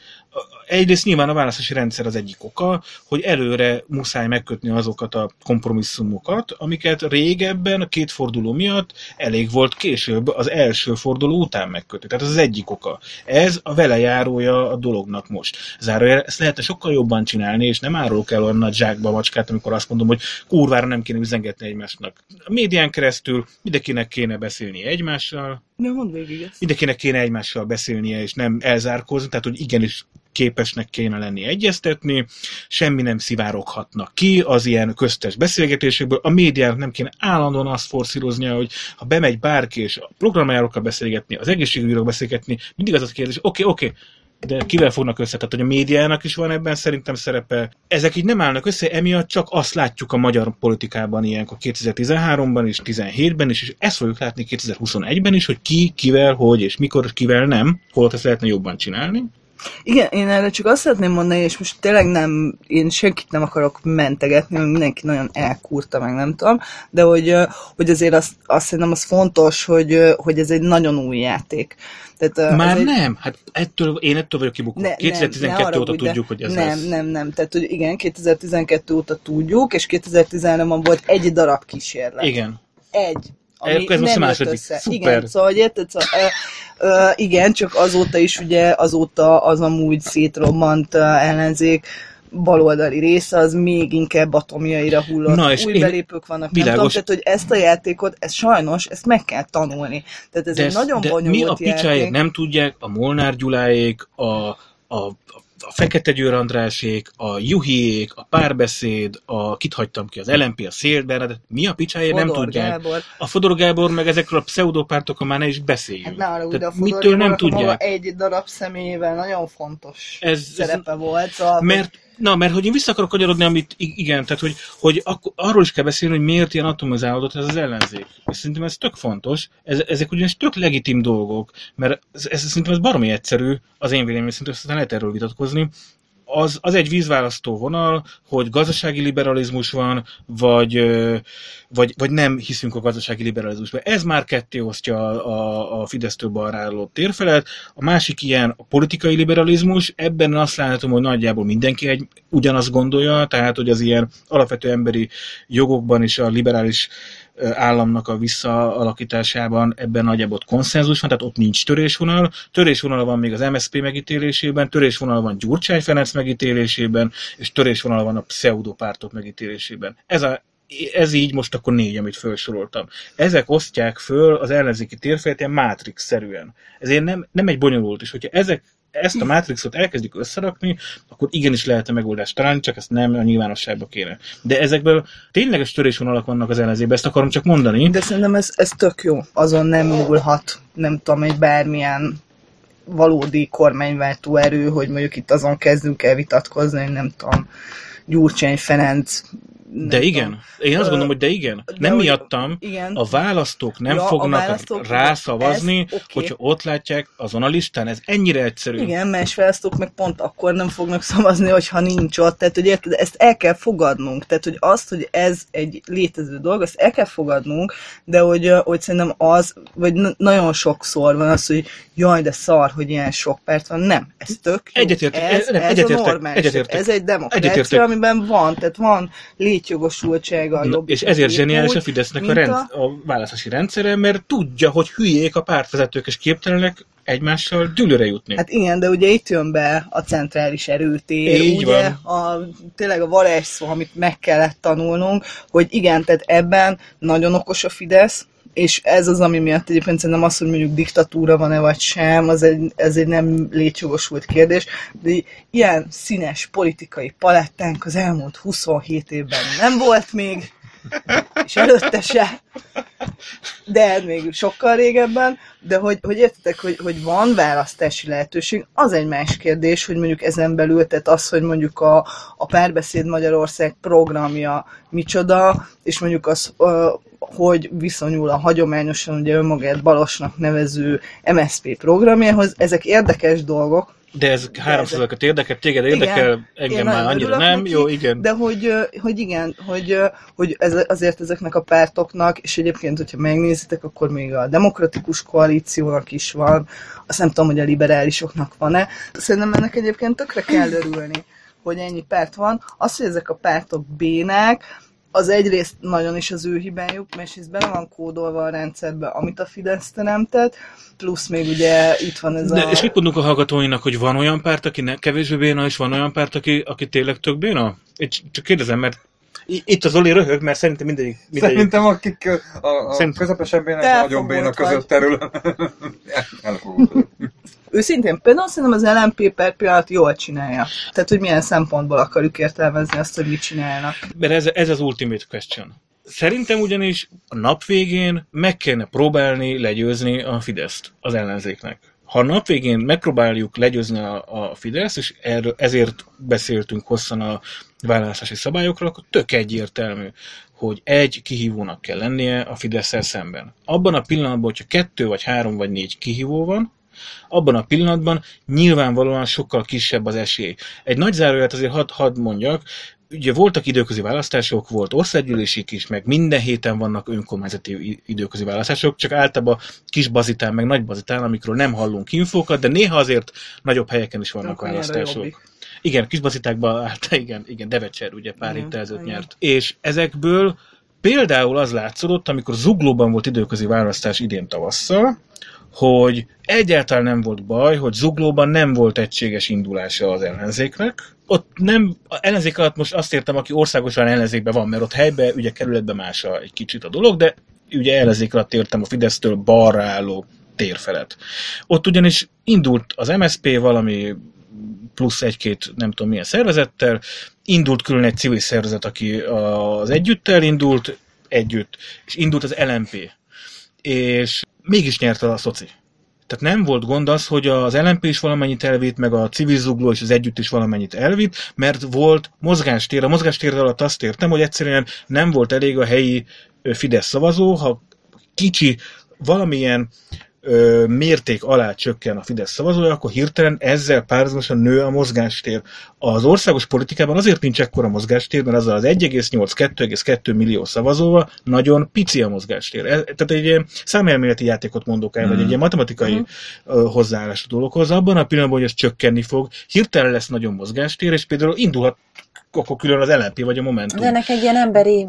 Egyrészt nyilván a választási rendszer az egyik oka, hogy előre muszáj megkötni azokat a kompromisszumokat, amiket régebben a két forduló miatt elég volt később az első forduló után megkötni. Tehát ez az egyik oka. Ez a velejárója a dolognak most. Zárójel, ezt lehetne sokkal jobban csinálni, és nem árulok el olyan nagy zsákba a macskát, amikor azt mondom, hogy kurvára nem kéne üzengetni egymásnak. A médián keresztül mindenkinek kéne beszélni egymással, Nem mondd végig ezt. mindenkinek kéne egymással beszélnie, és nem elzárkózni, tehát hogy igenis képesnek kéne lenni egyeztetni, semmi nem szivároghatna ki az ilyen köztes beszélgetésekből, a médiának nem kéne állandóan azt forszíroznia, hogy ha bemegy bárki és a programjárokkal beszélgetni, az egészségügyről beszélgetni, mindig az a kérdés, oké, oké, de kivel fognak össze? Tehát, hogy a médiának is van ebben szerintem szerepe. Ezek így nem állnak össze, emiatt csak azt látjuk a magyar politikában ilyenkor 2013-ban és 2017-ben is, és ezt fogjuk látni 2021-ben is, hogy ki, kivel, hogy és mikor, és kivel nem, holott ezt lehetne jobban csinálni. Igen, én erre csak azt szeretném mondani, és most tényleg nem, én senkit nem akarok mentegetni, mert mindenki nagyon elkúrta, meg nem tudom, de hogy, hogy azért azt, azt szerintem az fontos, hogy, hogy ez egy nagyon új játék. Tehát, Már egy, nem, hát ettől, én ettől vagyok kibukva. Ne- nem, 2012 ne óta de- tudjuk, hogy ez Nem, lesz. nem, nem. Tehát, hogy igen, 2012 óta tudjuk, és 2013-ban volt egy darab kísérlet. Igen. Egy. Ami Ez most a nem második. össze. Szuper. Igen, szóval, hogy érted? Szóval, ö, ö, igen, csak azóta is ugye, azóta az amúgy szétrobbant ellenzék baloldali része, az még inkább atomjaira hullott. Na, és Új én- belépők vannak, nem Világos. tudom, tehát, hogy ezt a játékot, ez sajnos, ezt meg kell tanulni. Tehát ez De, egy ez, nagyon de bonyolult mi a picsáig játék. nem tudják, a Molnár Gyuláék, a, a, a Fekete Győr Andrásék, a Juhiék, a Párbeszéd, a kit hagytam ki, az LMP, a Szél Bernadett, mi a picsáig nem tudják. Gábor. A Fodor Gábor meg ezekről a pseudopártokon már ne is beszéljünk. Hát arra, a Tehát Fodor mitől nem a tudják? egy darab személyével nagyon fontos Ez- szerepe volt. Szóval, Mert Na, mert hogy én vissza akarok kanyarodni, amit igen, tehát hogy, hogy akkor, arról is kell beszélni, hogy miért ilyen atomizálódott ez az ellenzék. És szerintem ez tök fontos, ez, ezek ugyanis tök legitim dolgok, mert ez, ez szerintem ez baromi egyszerű, az én véleményem szerintem aztán lehet erről vitatkozni, az, az egy vízválasztó vonal, hogy gazdasági liberalizmus van, vagy, vagy, vagy nem hiszünk a gazdasági liberalizmusban. Ez már ketté osztja a, a Fidesztől balra álló térfelet. A másik ilyen a politikai liberalizmus, ebben azt látom, hogy nagyjából mindenki egy, ugyanazt gondolja, tehát hogy az ilyen alapvető emberi jogokban is a liberális államnak a visszaalakításában ebben nagyjából konszenzus van, tehát ott nincs törésvonal. Törésvonal van még az MSZP megítélésében, törésvonal van Gyurcsány Ferenc megítélésében, és törésvonal van a pseudopártok megítélésében. Ez a ez így most akkor négy, amit felsoroltam. Ezek osztják föl az ellenzéki térfélet ilyen Matrix-szerűen. Ezért nem, nem egy bonyolult, és hogyha ezek ezt a Matrixot elkezdjük összerakni, akkor igenis lehet a megoldást találni, csak ezt nem a nyilvánosságba kéne. De ezekből tényleges törésvonalak vannak az ellenzébe, ezt akarom csak mondani. De szerintem ez, ez tök jó. Azon nem múlhat, nem tudom, egy bármilyen valódi kormányváltó erő, hogy mondjuk itt azon kezdünk el vitatkozni, nem tudom, Gyurcsány Ferenc de igen, tudom. én azt gondolom, hogy de igen. De nem hogy, miattam, igen. a választók nem ja, fognak választók rászavazni, ez, okay. hogyha ott látják azon a listán. Ez ennyire egyszerű. Igen, más választók meg pont akkor nem fognak szavazni, hogyha nincs ott. Tehát, hogy érted, ezt el kell fogadnunk. Tehát, hogy azt, hogy ez egy létező dolog, ezt el kell fogadnunk, de hogy, hogy szerintem az, vagy nagyon sokszor van az, hogy jaj, de szar, hogy ilyen sok perc van. Nem, ez tök jó. Egyetértek, ez, ez, ez a normális. Egyetértek. Ez egy demokrácia, amiben van, tehát van létjogosultsága a jobb. És ezért zseniális a Fidesznek a, rend, a... a választási rendszere, mert tudja, hogy hülyék a pártvezetők, és képtelenek egymással dűlőre jutni. Hát igen, de ugye itt jön be a centrális erőtér, Így ugye van. A, tényleg a varázsszó, amit meg kellett tanulnunk, hogy igen, tehát ebben nagyon okos a Fidesz, és ez az, ami miatt egyébként szerintem az, hogy mondjuk diktatúra van-e vagy sem, az egy, ez egy nem létjogosult kérdés, de ilyen színes politikai palettánk az elmúlt 27 évben nem volt még, és előtte se, de még sokkal régebben, de hogy, hogy értetek, hogy, hogy van választási lehetőség, az egy más kérdés, hogy mondjuk ezen belül, tehát az, hogy mondjuk a, a Párbeszéd Magyarország programja micsoda, és mondjuk az, hogy viszonyul a hagyományosan ugye önmagát Balosnak nevező MSP programjához, ezek érdekes dolgok, de ez 300 ezek... érdekel, téged érdekel, igen, engem már annyira nem, neki, jó, igen. De hogy, hogy igen, hogy, hogy ez, azért ezeknek a pártoknak, és egyébként, hogyha megnézitek, akkor még a demokratikus koalíciónak is van, azt nem tudom, hogy a liberálisoknak van-e. Szerintem ennek egyébként tökre kell örülni, hogy ennyi párt van. Az, hogy ezek a pártok bének, az egyrészt nagyon is az ő hibájuk, mert ez bele van kódolva a rendszerbe, amit a Fidesz teremtett, plusz még ugye itt van ez De, a... És mit mondunk a hallgatóinak, hogy van olyan párt, aki ne, kevésbé béna, és van olyan párt, aki, aki tényleg tök béna? Én csak kérdezem, mert itt az Oli röhög, mert szerintem mindegyik... mindegyik... Szerintem akik a, a Szerint... közepesen bének, nagyon béna között terül. Őszintén például szerintem az LMP per pillanat jól csinálja. Tehát, hogy milyen szempontból akarjuk értelmezni azt, hogy mit csinálnak. Mert ez, ez az ultimate question. Szerintem ugyanis a nap végén meg kellene próbálni legyőzni a Fideszt az ellenzéknek. Ha a nap végén megpróbáljuk legyőzni a, a Fidesz, és erről, ezért beszéltünk hosszan a választási szabályokról, akkor tök egyértelmű, hogy egy kihívónak kell lennie a fidesz szemben. Abban a pillanatban, hogyha kettő, vagy három, vagy négy kihívó van, abban a pillanatban nyilvánvalóan sokkal kisebb az esély. Egy nagy záróját azért hadd had mondjak, ugye voltak időközi választások, volt országgyűlésik is, meg minden héten vannak önkormányzati időközi választások, csak általában kis bazitán, meg nagy bazitán, amikről nem hallunk infókat, de néha azért nagyobb helyeken is vannak Akkor választások. Igen, kis bazitákban állt, igen, igen, Devecser ugye pár héttel ezelőtt nyert. És ezekből például az látszott, amikor Zuglóban volt időközi választás idén tavasszal, hogy egyáltalán nem volt baj, hogy Zuglóban nem volt egységes indulása az ellenzéknek. Ott nem, a ellenzék alatt most azt értem, aki országosan ellenzékben van, mert ott helyben, ugye kerületben más a, egy kicsit a dolog, de ugye ellenzék alatt értem a Fidesztől balra álló tér felett. Ott ugyanis indult az MSP valami plusz egy-két nem tudom milyen szervezettel, indult külön egy civil szervezet, aki az együttel indult, együtt, és indult az LMP. És mégis nyerte a szoci. Tehát nem volt gond az, hogy az LNP is valamennyit elvitt, meg a civil zugló és az együtt is valamennyit elvitt, mert volt mozgástér. A mozgástér alatt azt értem, hogy egyszerűen nem volt elég a helyi Fidesz szavazó, ha kicsi valamilyen ö, mérték alá csökken a Fidesz szavazója, akkor hirtelen ezzel párhuzamosan nő a mozgástér. Az országos politikában azért nincs ekkora mozgástér, mert azzal az 1,8-2,2 millió szavazóval nagyon pici a mozgástér. Ez, tehát egy ilyen számelméleti játékot mondok el, mm. vagy egy ilyen matematikai mm. hozzáállás a dologhoz. Abban a pillanatban, hogy ez csökkenni fog, hirtelen lesz nagyon mozgástér, és például indulhat akkor külön az LNP vagy a Momentum. De ennek egy ilyen emberi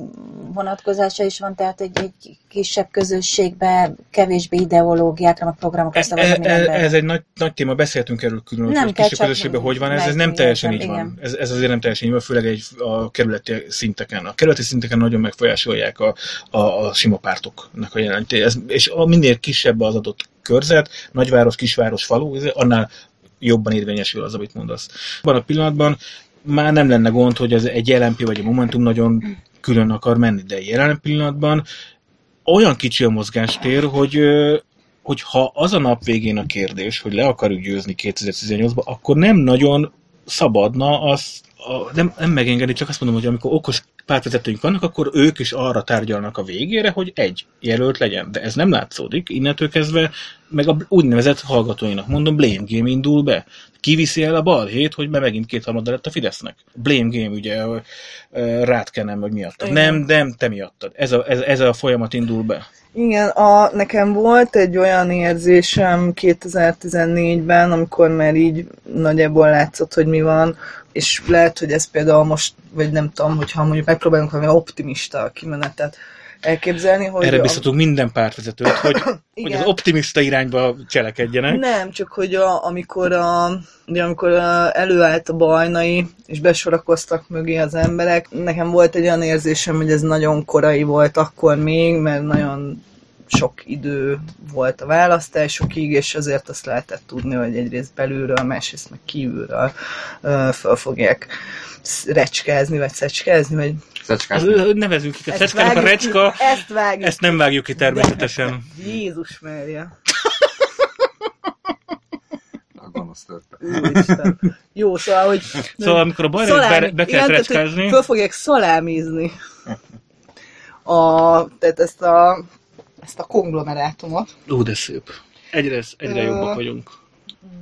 vonatkozása is van, tehát egy, egy kisebb közösségbe kevésbé ideológiákra, meg programokra szavazó, e, e, Ez egy nagy, nagy téma, beszéltünk erről külön, nem hogy kisebb közösségben hogy van, ez, ez nem teljesen így van. Ez, ez azért nem teljesen így van, főleg egy, a kerületi szinteken. A kerületi szinteken nagyon megfolyásolják a, a, a sima pártoknak a jelentést. És a minél kisebb az adott körzet, nagyváros, kisváros, falu, annál jobban érvényesül az, amit mondasz. Van a pillanatban már nem lenne gond, hogy az egy LMP vagy a Momentum nagyon külön akar menni, de jelen pillanatban olyan kicsi a mozgástér, hogy hogy ha az a nap végén a kérdés, hogy le akarjuk győzni 2018-ban, akkor nem nagyon szabadna az, a, nem, nem megengedni, csak azt mondom, hogy amikor okos pártvezetőink vannak, akkor ők is arra tárgyalnak a végére, hogy egy jelölt legyen. De ez nem látszódik, innentől kezdve meg a úgynevezett hallgatóinak mondom, blame game indul be. Kiviszi el a balhét, hogy be megint kétharmada lett a Fidesznek. Blame game, ugye, rátkenem, vagy miattad. Nem, nem, te miattad. Ez a, ez, ez a folyamat indul be. Igen, a, nekem volt egy olyan érzésem 2014-ben, amikor már így nagyjából látszott, hogy mi van, és lehet, hogy ez például most, vagy nem tudom, hogyha mondjuk megpróbálunk valami optimista kimenetet elképzelni, hogy... Erre biztatunk a... minden pártvezetőt, hogy, hogy az optimista irányba cselekedjenek. Nem, csak hogy a, amikor, a, ugye, amikor a, előállt a bajnai, és besorakoztak mögé az emberek, nekem volt egy olyan érzésem, hogy ez nagyon korai volt akkor még, mert nagyon sok idő volt a választásokig, és azért azt lehetett tudni, hogy egyrészt belülről, másrészt meg kívülről uh, fel fogják recskázni, vagy szecskázni, vagy... Szecskázni. Nevezünk ki, a szecskának a recska, ki, ezt, vágjuk ezt nem vágjuk ki természetesen. De, Jézus merje. Jó, szóval, hogy... Szóval, amikor a bajra be, be kell recskázni... Föl fogják szalámizni. A, tehát ezt a ezt a konglomerátumot. Ó, de szép. Egyre, egyre jobbak vagyunk.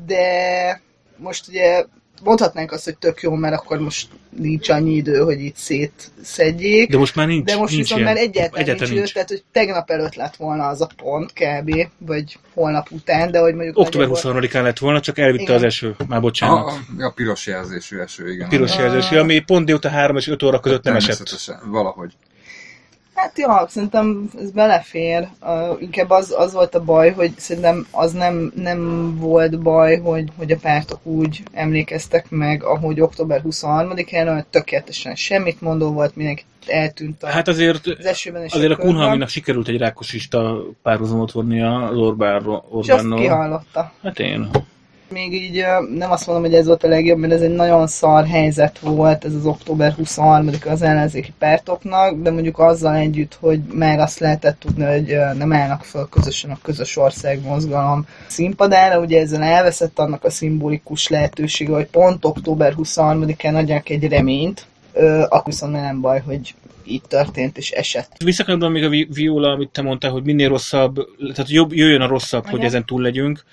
De most ugye mondhatnánk azt, hogy tök jó, mert akkor most nincs annyi idő, hogy itt szétszedjék. De most már nincs. De most nincs viszont már egyáltalán, egyáltalán nincs, nincs. tehát hogy tegnap előtt lett volna az a pont kb. vagy holnap után, de hogy mondjuk... Október 23-án lett volna, csak elvitte igen. az eső. Már bocsánat. A, a piros jelzésű eső, igen. Piros jelzésű, ami pont délután 3 és 5 óra között nem esett. Valahogy. Hát ja, szerintem ez belefér. Uh, inkább az, az volt a baj, hogy szerintem az nem, nem volt baj, hogy, hogy a pártok úgy emlékeztek meg, ahogy október 23-án, hogy tökéletesen semmit mondó volt, mindenki eltűnt a, hát azért, az esőben és azért a, a Kunhalminak sikerült egy rákosista párhuzamot vonni az Orbánról. És azt kihallotta. Hát én még így nem azt mondom, hogy ez volt a legjobb, mert ez egy nagyon szar helyzet volt, ez az október 23 az ellenzéki pártoknak, de mondjuk azzal együtt, hogy már azt lehetett tudni, hogy nem állnak föl közösen a közös országmozgalom színpadára, ugye ezzel elveszett annak a szimbolikus lehetősége, hogy pont október 23-án adják egy reményt, akkor viszont nem baj, hogy így történt és esett. Visszakadom még a Viola, amit te mondtál, hogy minél rosszabb, tehát jobb, jöjjön a rosszabb, Igen. hogy ezen túl legyünk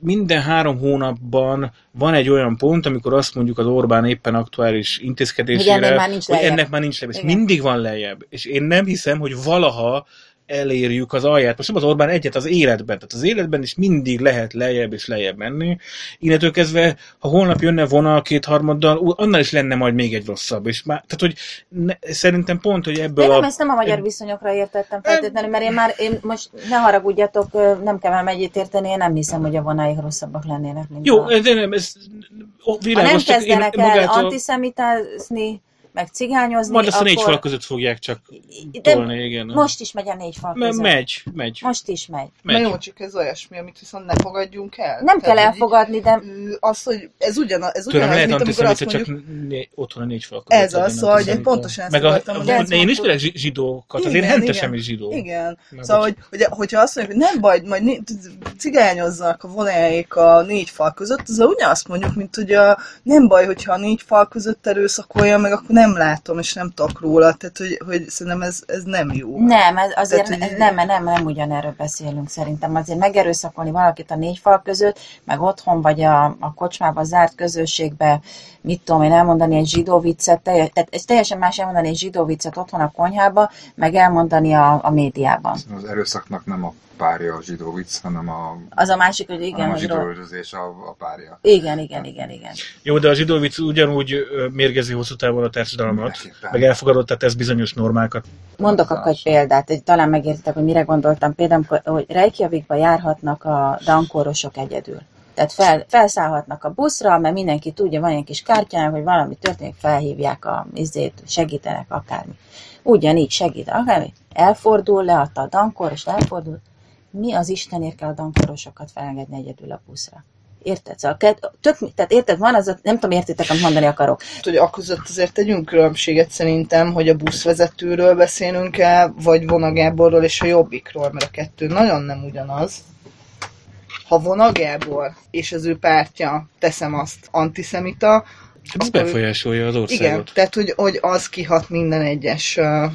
minden három hónapban van egy olyan pont, amikor azt mondjuk az Orbán éppen aktuális intézkedésére, hogy ennek már nincs lejjebb. Már nincs lejjebb. És mindig van lejjebb. És én nem hiszem, hogy valaha elérjük az alját. Most nem az Orbán egyet az életben, tehát az életben is mindig lehet lejjebb és lejjebb menni. Innentől kezdve, ha holnap jönne vonal kétharmaddal, annál is lenne majd még egy rosszabb. És már, tehát, hogy ne, szerintem pont, hogy ebből nem, a... ezt nem a magyar viszonyokra értettem feltétlenül, mert én már, én most ne haragudjatok, nem kell már megyét érteni, én nem hiszem, hogy a vonaik rosszabbak lennének, mint Jó, a... de nem, ez világos, ha nem kezdenek el magától... antiszemitázni, meg cigányozni. Majd azt akkor... a négy fal között fogják csak De tolni, igen. Most is megy a négy fal között. Megy, megy. Most is megy. megy. Na jó, csak ez olyasmi, amit viszont ne fogadjunk el. Nem Tehát kell elfogadni, de... az, hogy ez, ugyan, ez ugyanaz, lehet mint amikor azt mondjuk, csak né, otthon a négy fal között Ez az, szóval, hogy pontosan ezt Meg a, a, én ismerek zsi- zsidókat, azért hentesem is zsidó. Igen. Szóval, hogy, hogy, hogyha azt mondjuk, hogy nem baj, majd cigányozzanak a vonáik a négy fal között, az ugyanazt mondjuk, mint hogy a, nem baj, hogyha a négy fal között erőszakolja, meg akkor nem látom, és nem tudok róla. Tehát, hogy, hogy szerintem ez, ez nem jó. Nem, ez azért Tehát, hogy- nem, nem, nem, nem ugyanerről beszélünk szerintem. Azért megerőszakolni valakit a négy fal között, meg otthon vagy a, a kocsmában zárt közösségbe, mit tudom én, elmondani egy zsidó viccet, teljes, tehát ez teljesen más elmondani egy zsidó viccet otthon a konyhába, meg elmondani a, a médiában. Az erőszaknak nem a párja a zsidó vicc, hanem a, Az a másik, hogy igen, a hogy zsidó ro- üldözés a, a párja. igen, igen, igen, igen. Jó, de a zsidó vicc ugyanúgy mérgezi hosszú távon a társadalmat, Mindenképpen. meg elfogadott, tehát ez bizonyos normákat. Mondok akkor egy példát, egy, talán megértitek, hogy mire gondoltam. Például, hogy Reykjavikba járhatnak a dankórosok egyedül. Tehát fel, felszállhatnak a buszra, mert mindenki tudja, van egy kis kártyája, hogy valami történik, felhívják a izét, segítenek akármi. Ugyanígy segít akármi. Elfordul, leadta a dankóros, elfordul. Mi az Istenért kell a dankórosokat felengedni egyedül a buszra? Érted? Szóval, ked- tök, tehát érted, van az, a, nem tudom, értitek, amit mondani akarok. hogy a között azért tegyünk különbséget szerintem, hogy a buszvezetőről beszélünk el, vagy Vona Gáborról és a Jobbikról, mert a kettő nagyon nem ugyanaz. Ha Vona Gábor és az ő pártja, teszem azt, antiszemita, Ez befolyásolja az igen, országot. tehát hogy, hogy az kihat minden egyes uh,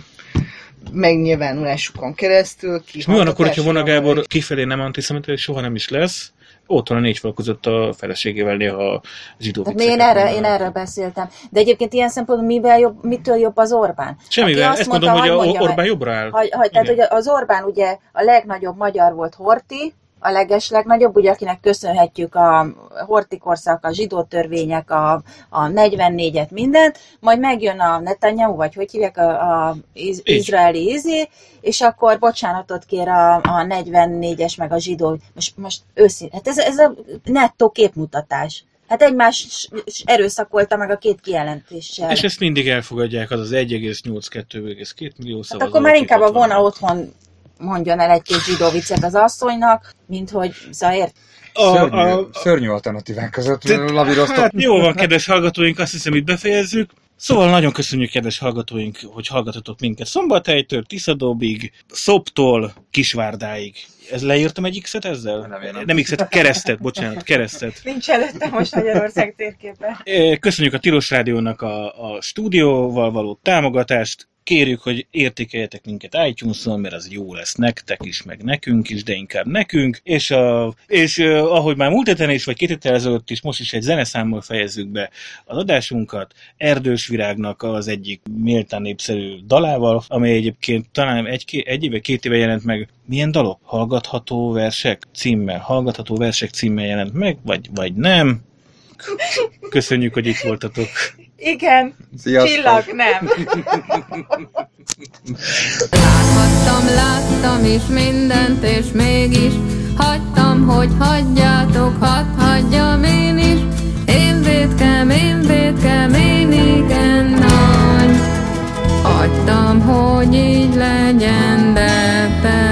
megnyilvánulásukon keresztül. És mi van akkor, hogyha Vona Gábor kifelé nem antiszemita, és soha nem is lesz, ott van a négy fal között a feleségével néha a zsidó Tehát én, erre, én erről beszéltem. De egyébként ilyen szempontból mivel jobb, mitől jobb az Orbán? Semmivel, ezt mondom, hogy a Orbán jobbra áll. Hogy, hogy, tehát, hogy az Orbán ugye a legnagyobb magyar volt Horti, a leges legnagyobb, ugye akinek köszönhetjük a Horti korszak, a zsidó törvények, a, a 44-et, mindent, majd megjön a Netanyahu, vagy hogy hívják, a, a iz, izraeli izé, és akkor bocsánatot kér a, a 44-es, meg a zsidó, most, most őszintén, hát ez, ez a nettó képmutatás. Hát egymás erőszakolta meg a két kijelentéssel. És ezt mindig elfogadják, az az 1,82,2 millió szavazó. Hát akkor már inkább a vona otthon mondjon el egy-két zsidó viccet az asszonynak, mint hogy, szóval ért, A, Szörnyű, a, szörnyű alternatívák között lavíroztok. Hát jó van, kedves hallgatóink, azt hiszem itt befejezzük. Szóval nagyon köszönjük, kedves hallgatóink, hogy hallgatotok minket Szombathelytől, Tiszadóbig, Szoptól, Kisvárdáig. Ez leírtam egy X-et ezzel? Nem, nem. nem X-et, keresztet, bocsánat, keresztet. Nincs előtte most Magyarország térképe. Köszönjük a Tilos Rádiónak a, a stúdióval való támogatást. Kérjük, hogy értékeljetek minket iTunes-on, mert az jó lesz nektek is, meg nekünk is, de inkább nekünk. És, a, és ahogy már múlt héten is, vagy két héttel ezelőtt is, most is egy zeneszámmal fejezzük be az adásunkat. Erdős Virágnak az egyik méltán népszerű dalával, amely egyébként talán egy, egy éve, két éve jelent meg. Milyen dalok? Hallgatható versek címmel. Hallgatható versek címmel jelent meg, vagy, vagy nem. Köszönjük, hogy itt voltatok. Igen, Sziasztok. csillag nem. Láthattam, láttam is mindent, és mégis hagytam, hogy hagyjátok, hadd hagyjam én is. Én védkem, én védkem, én igen nagy. Hagytam, hogy így legyen, de te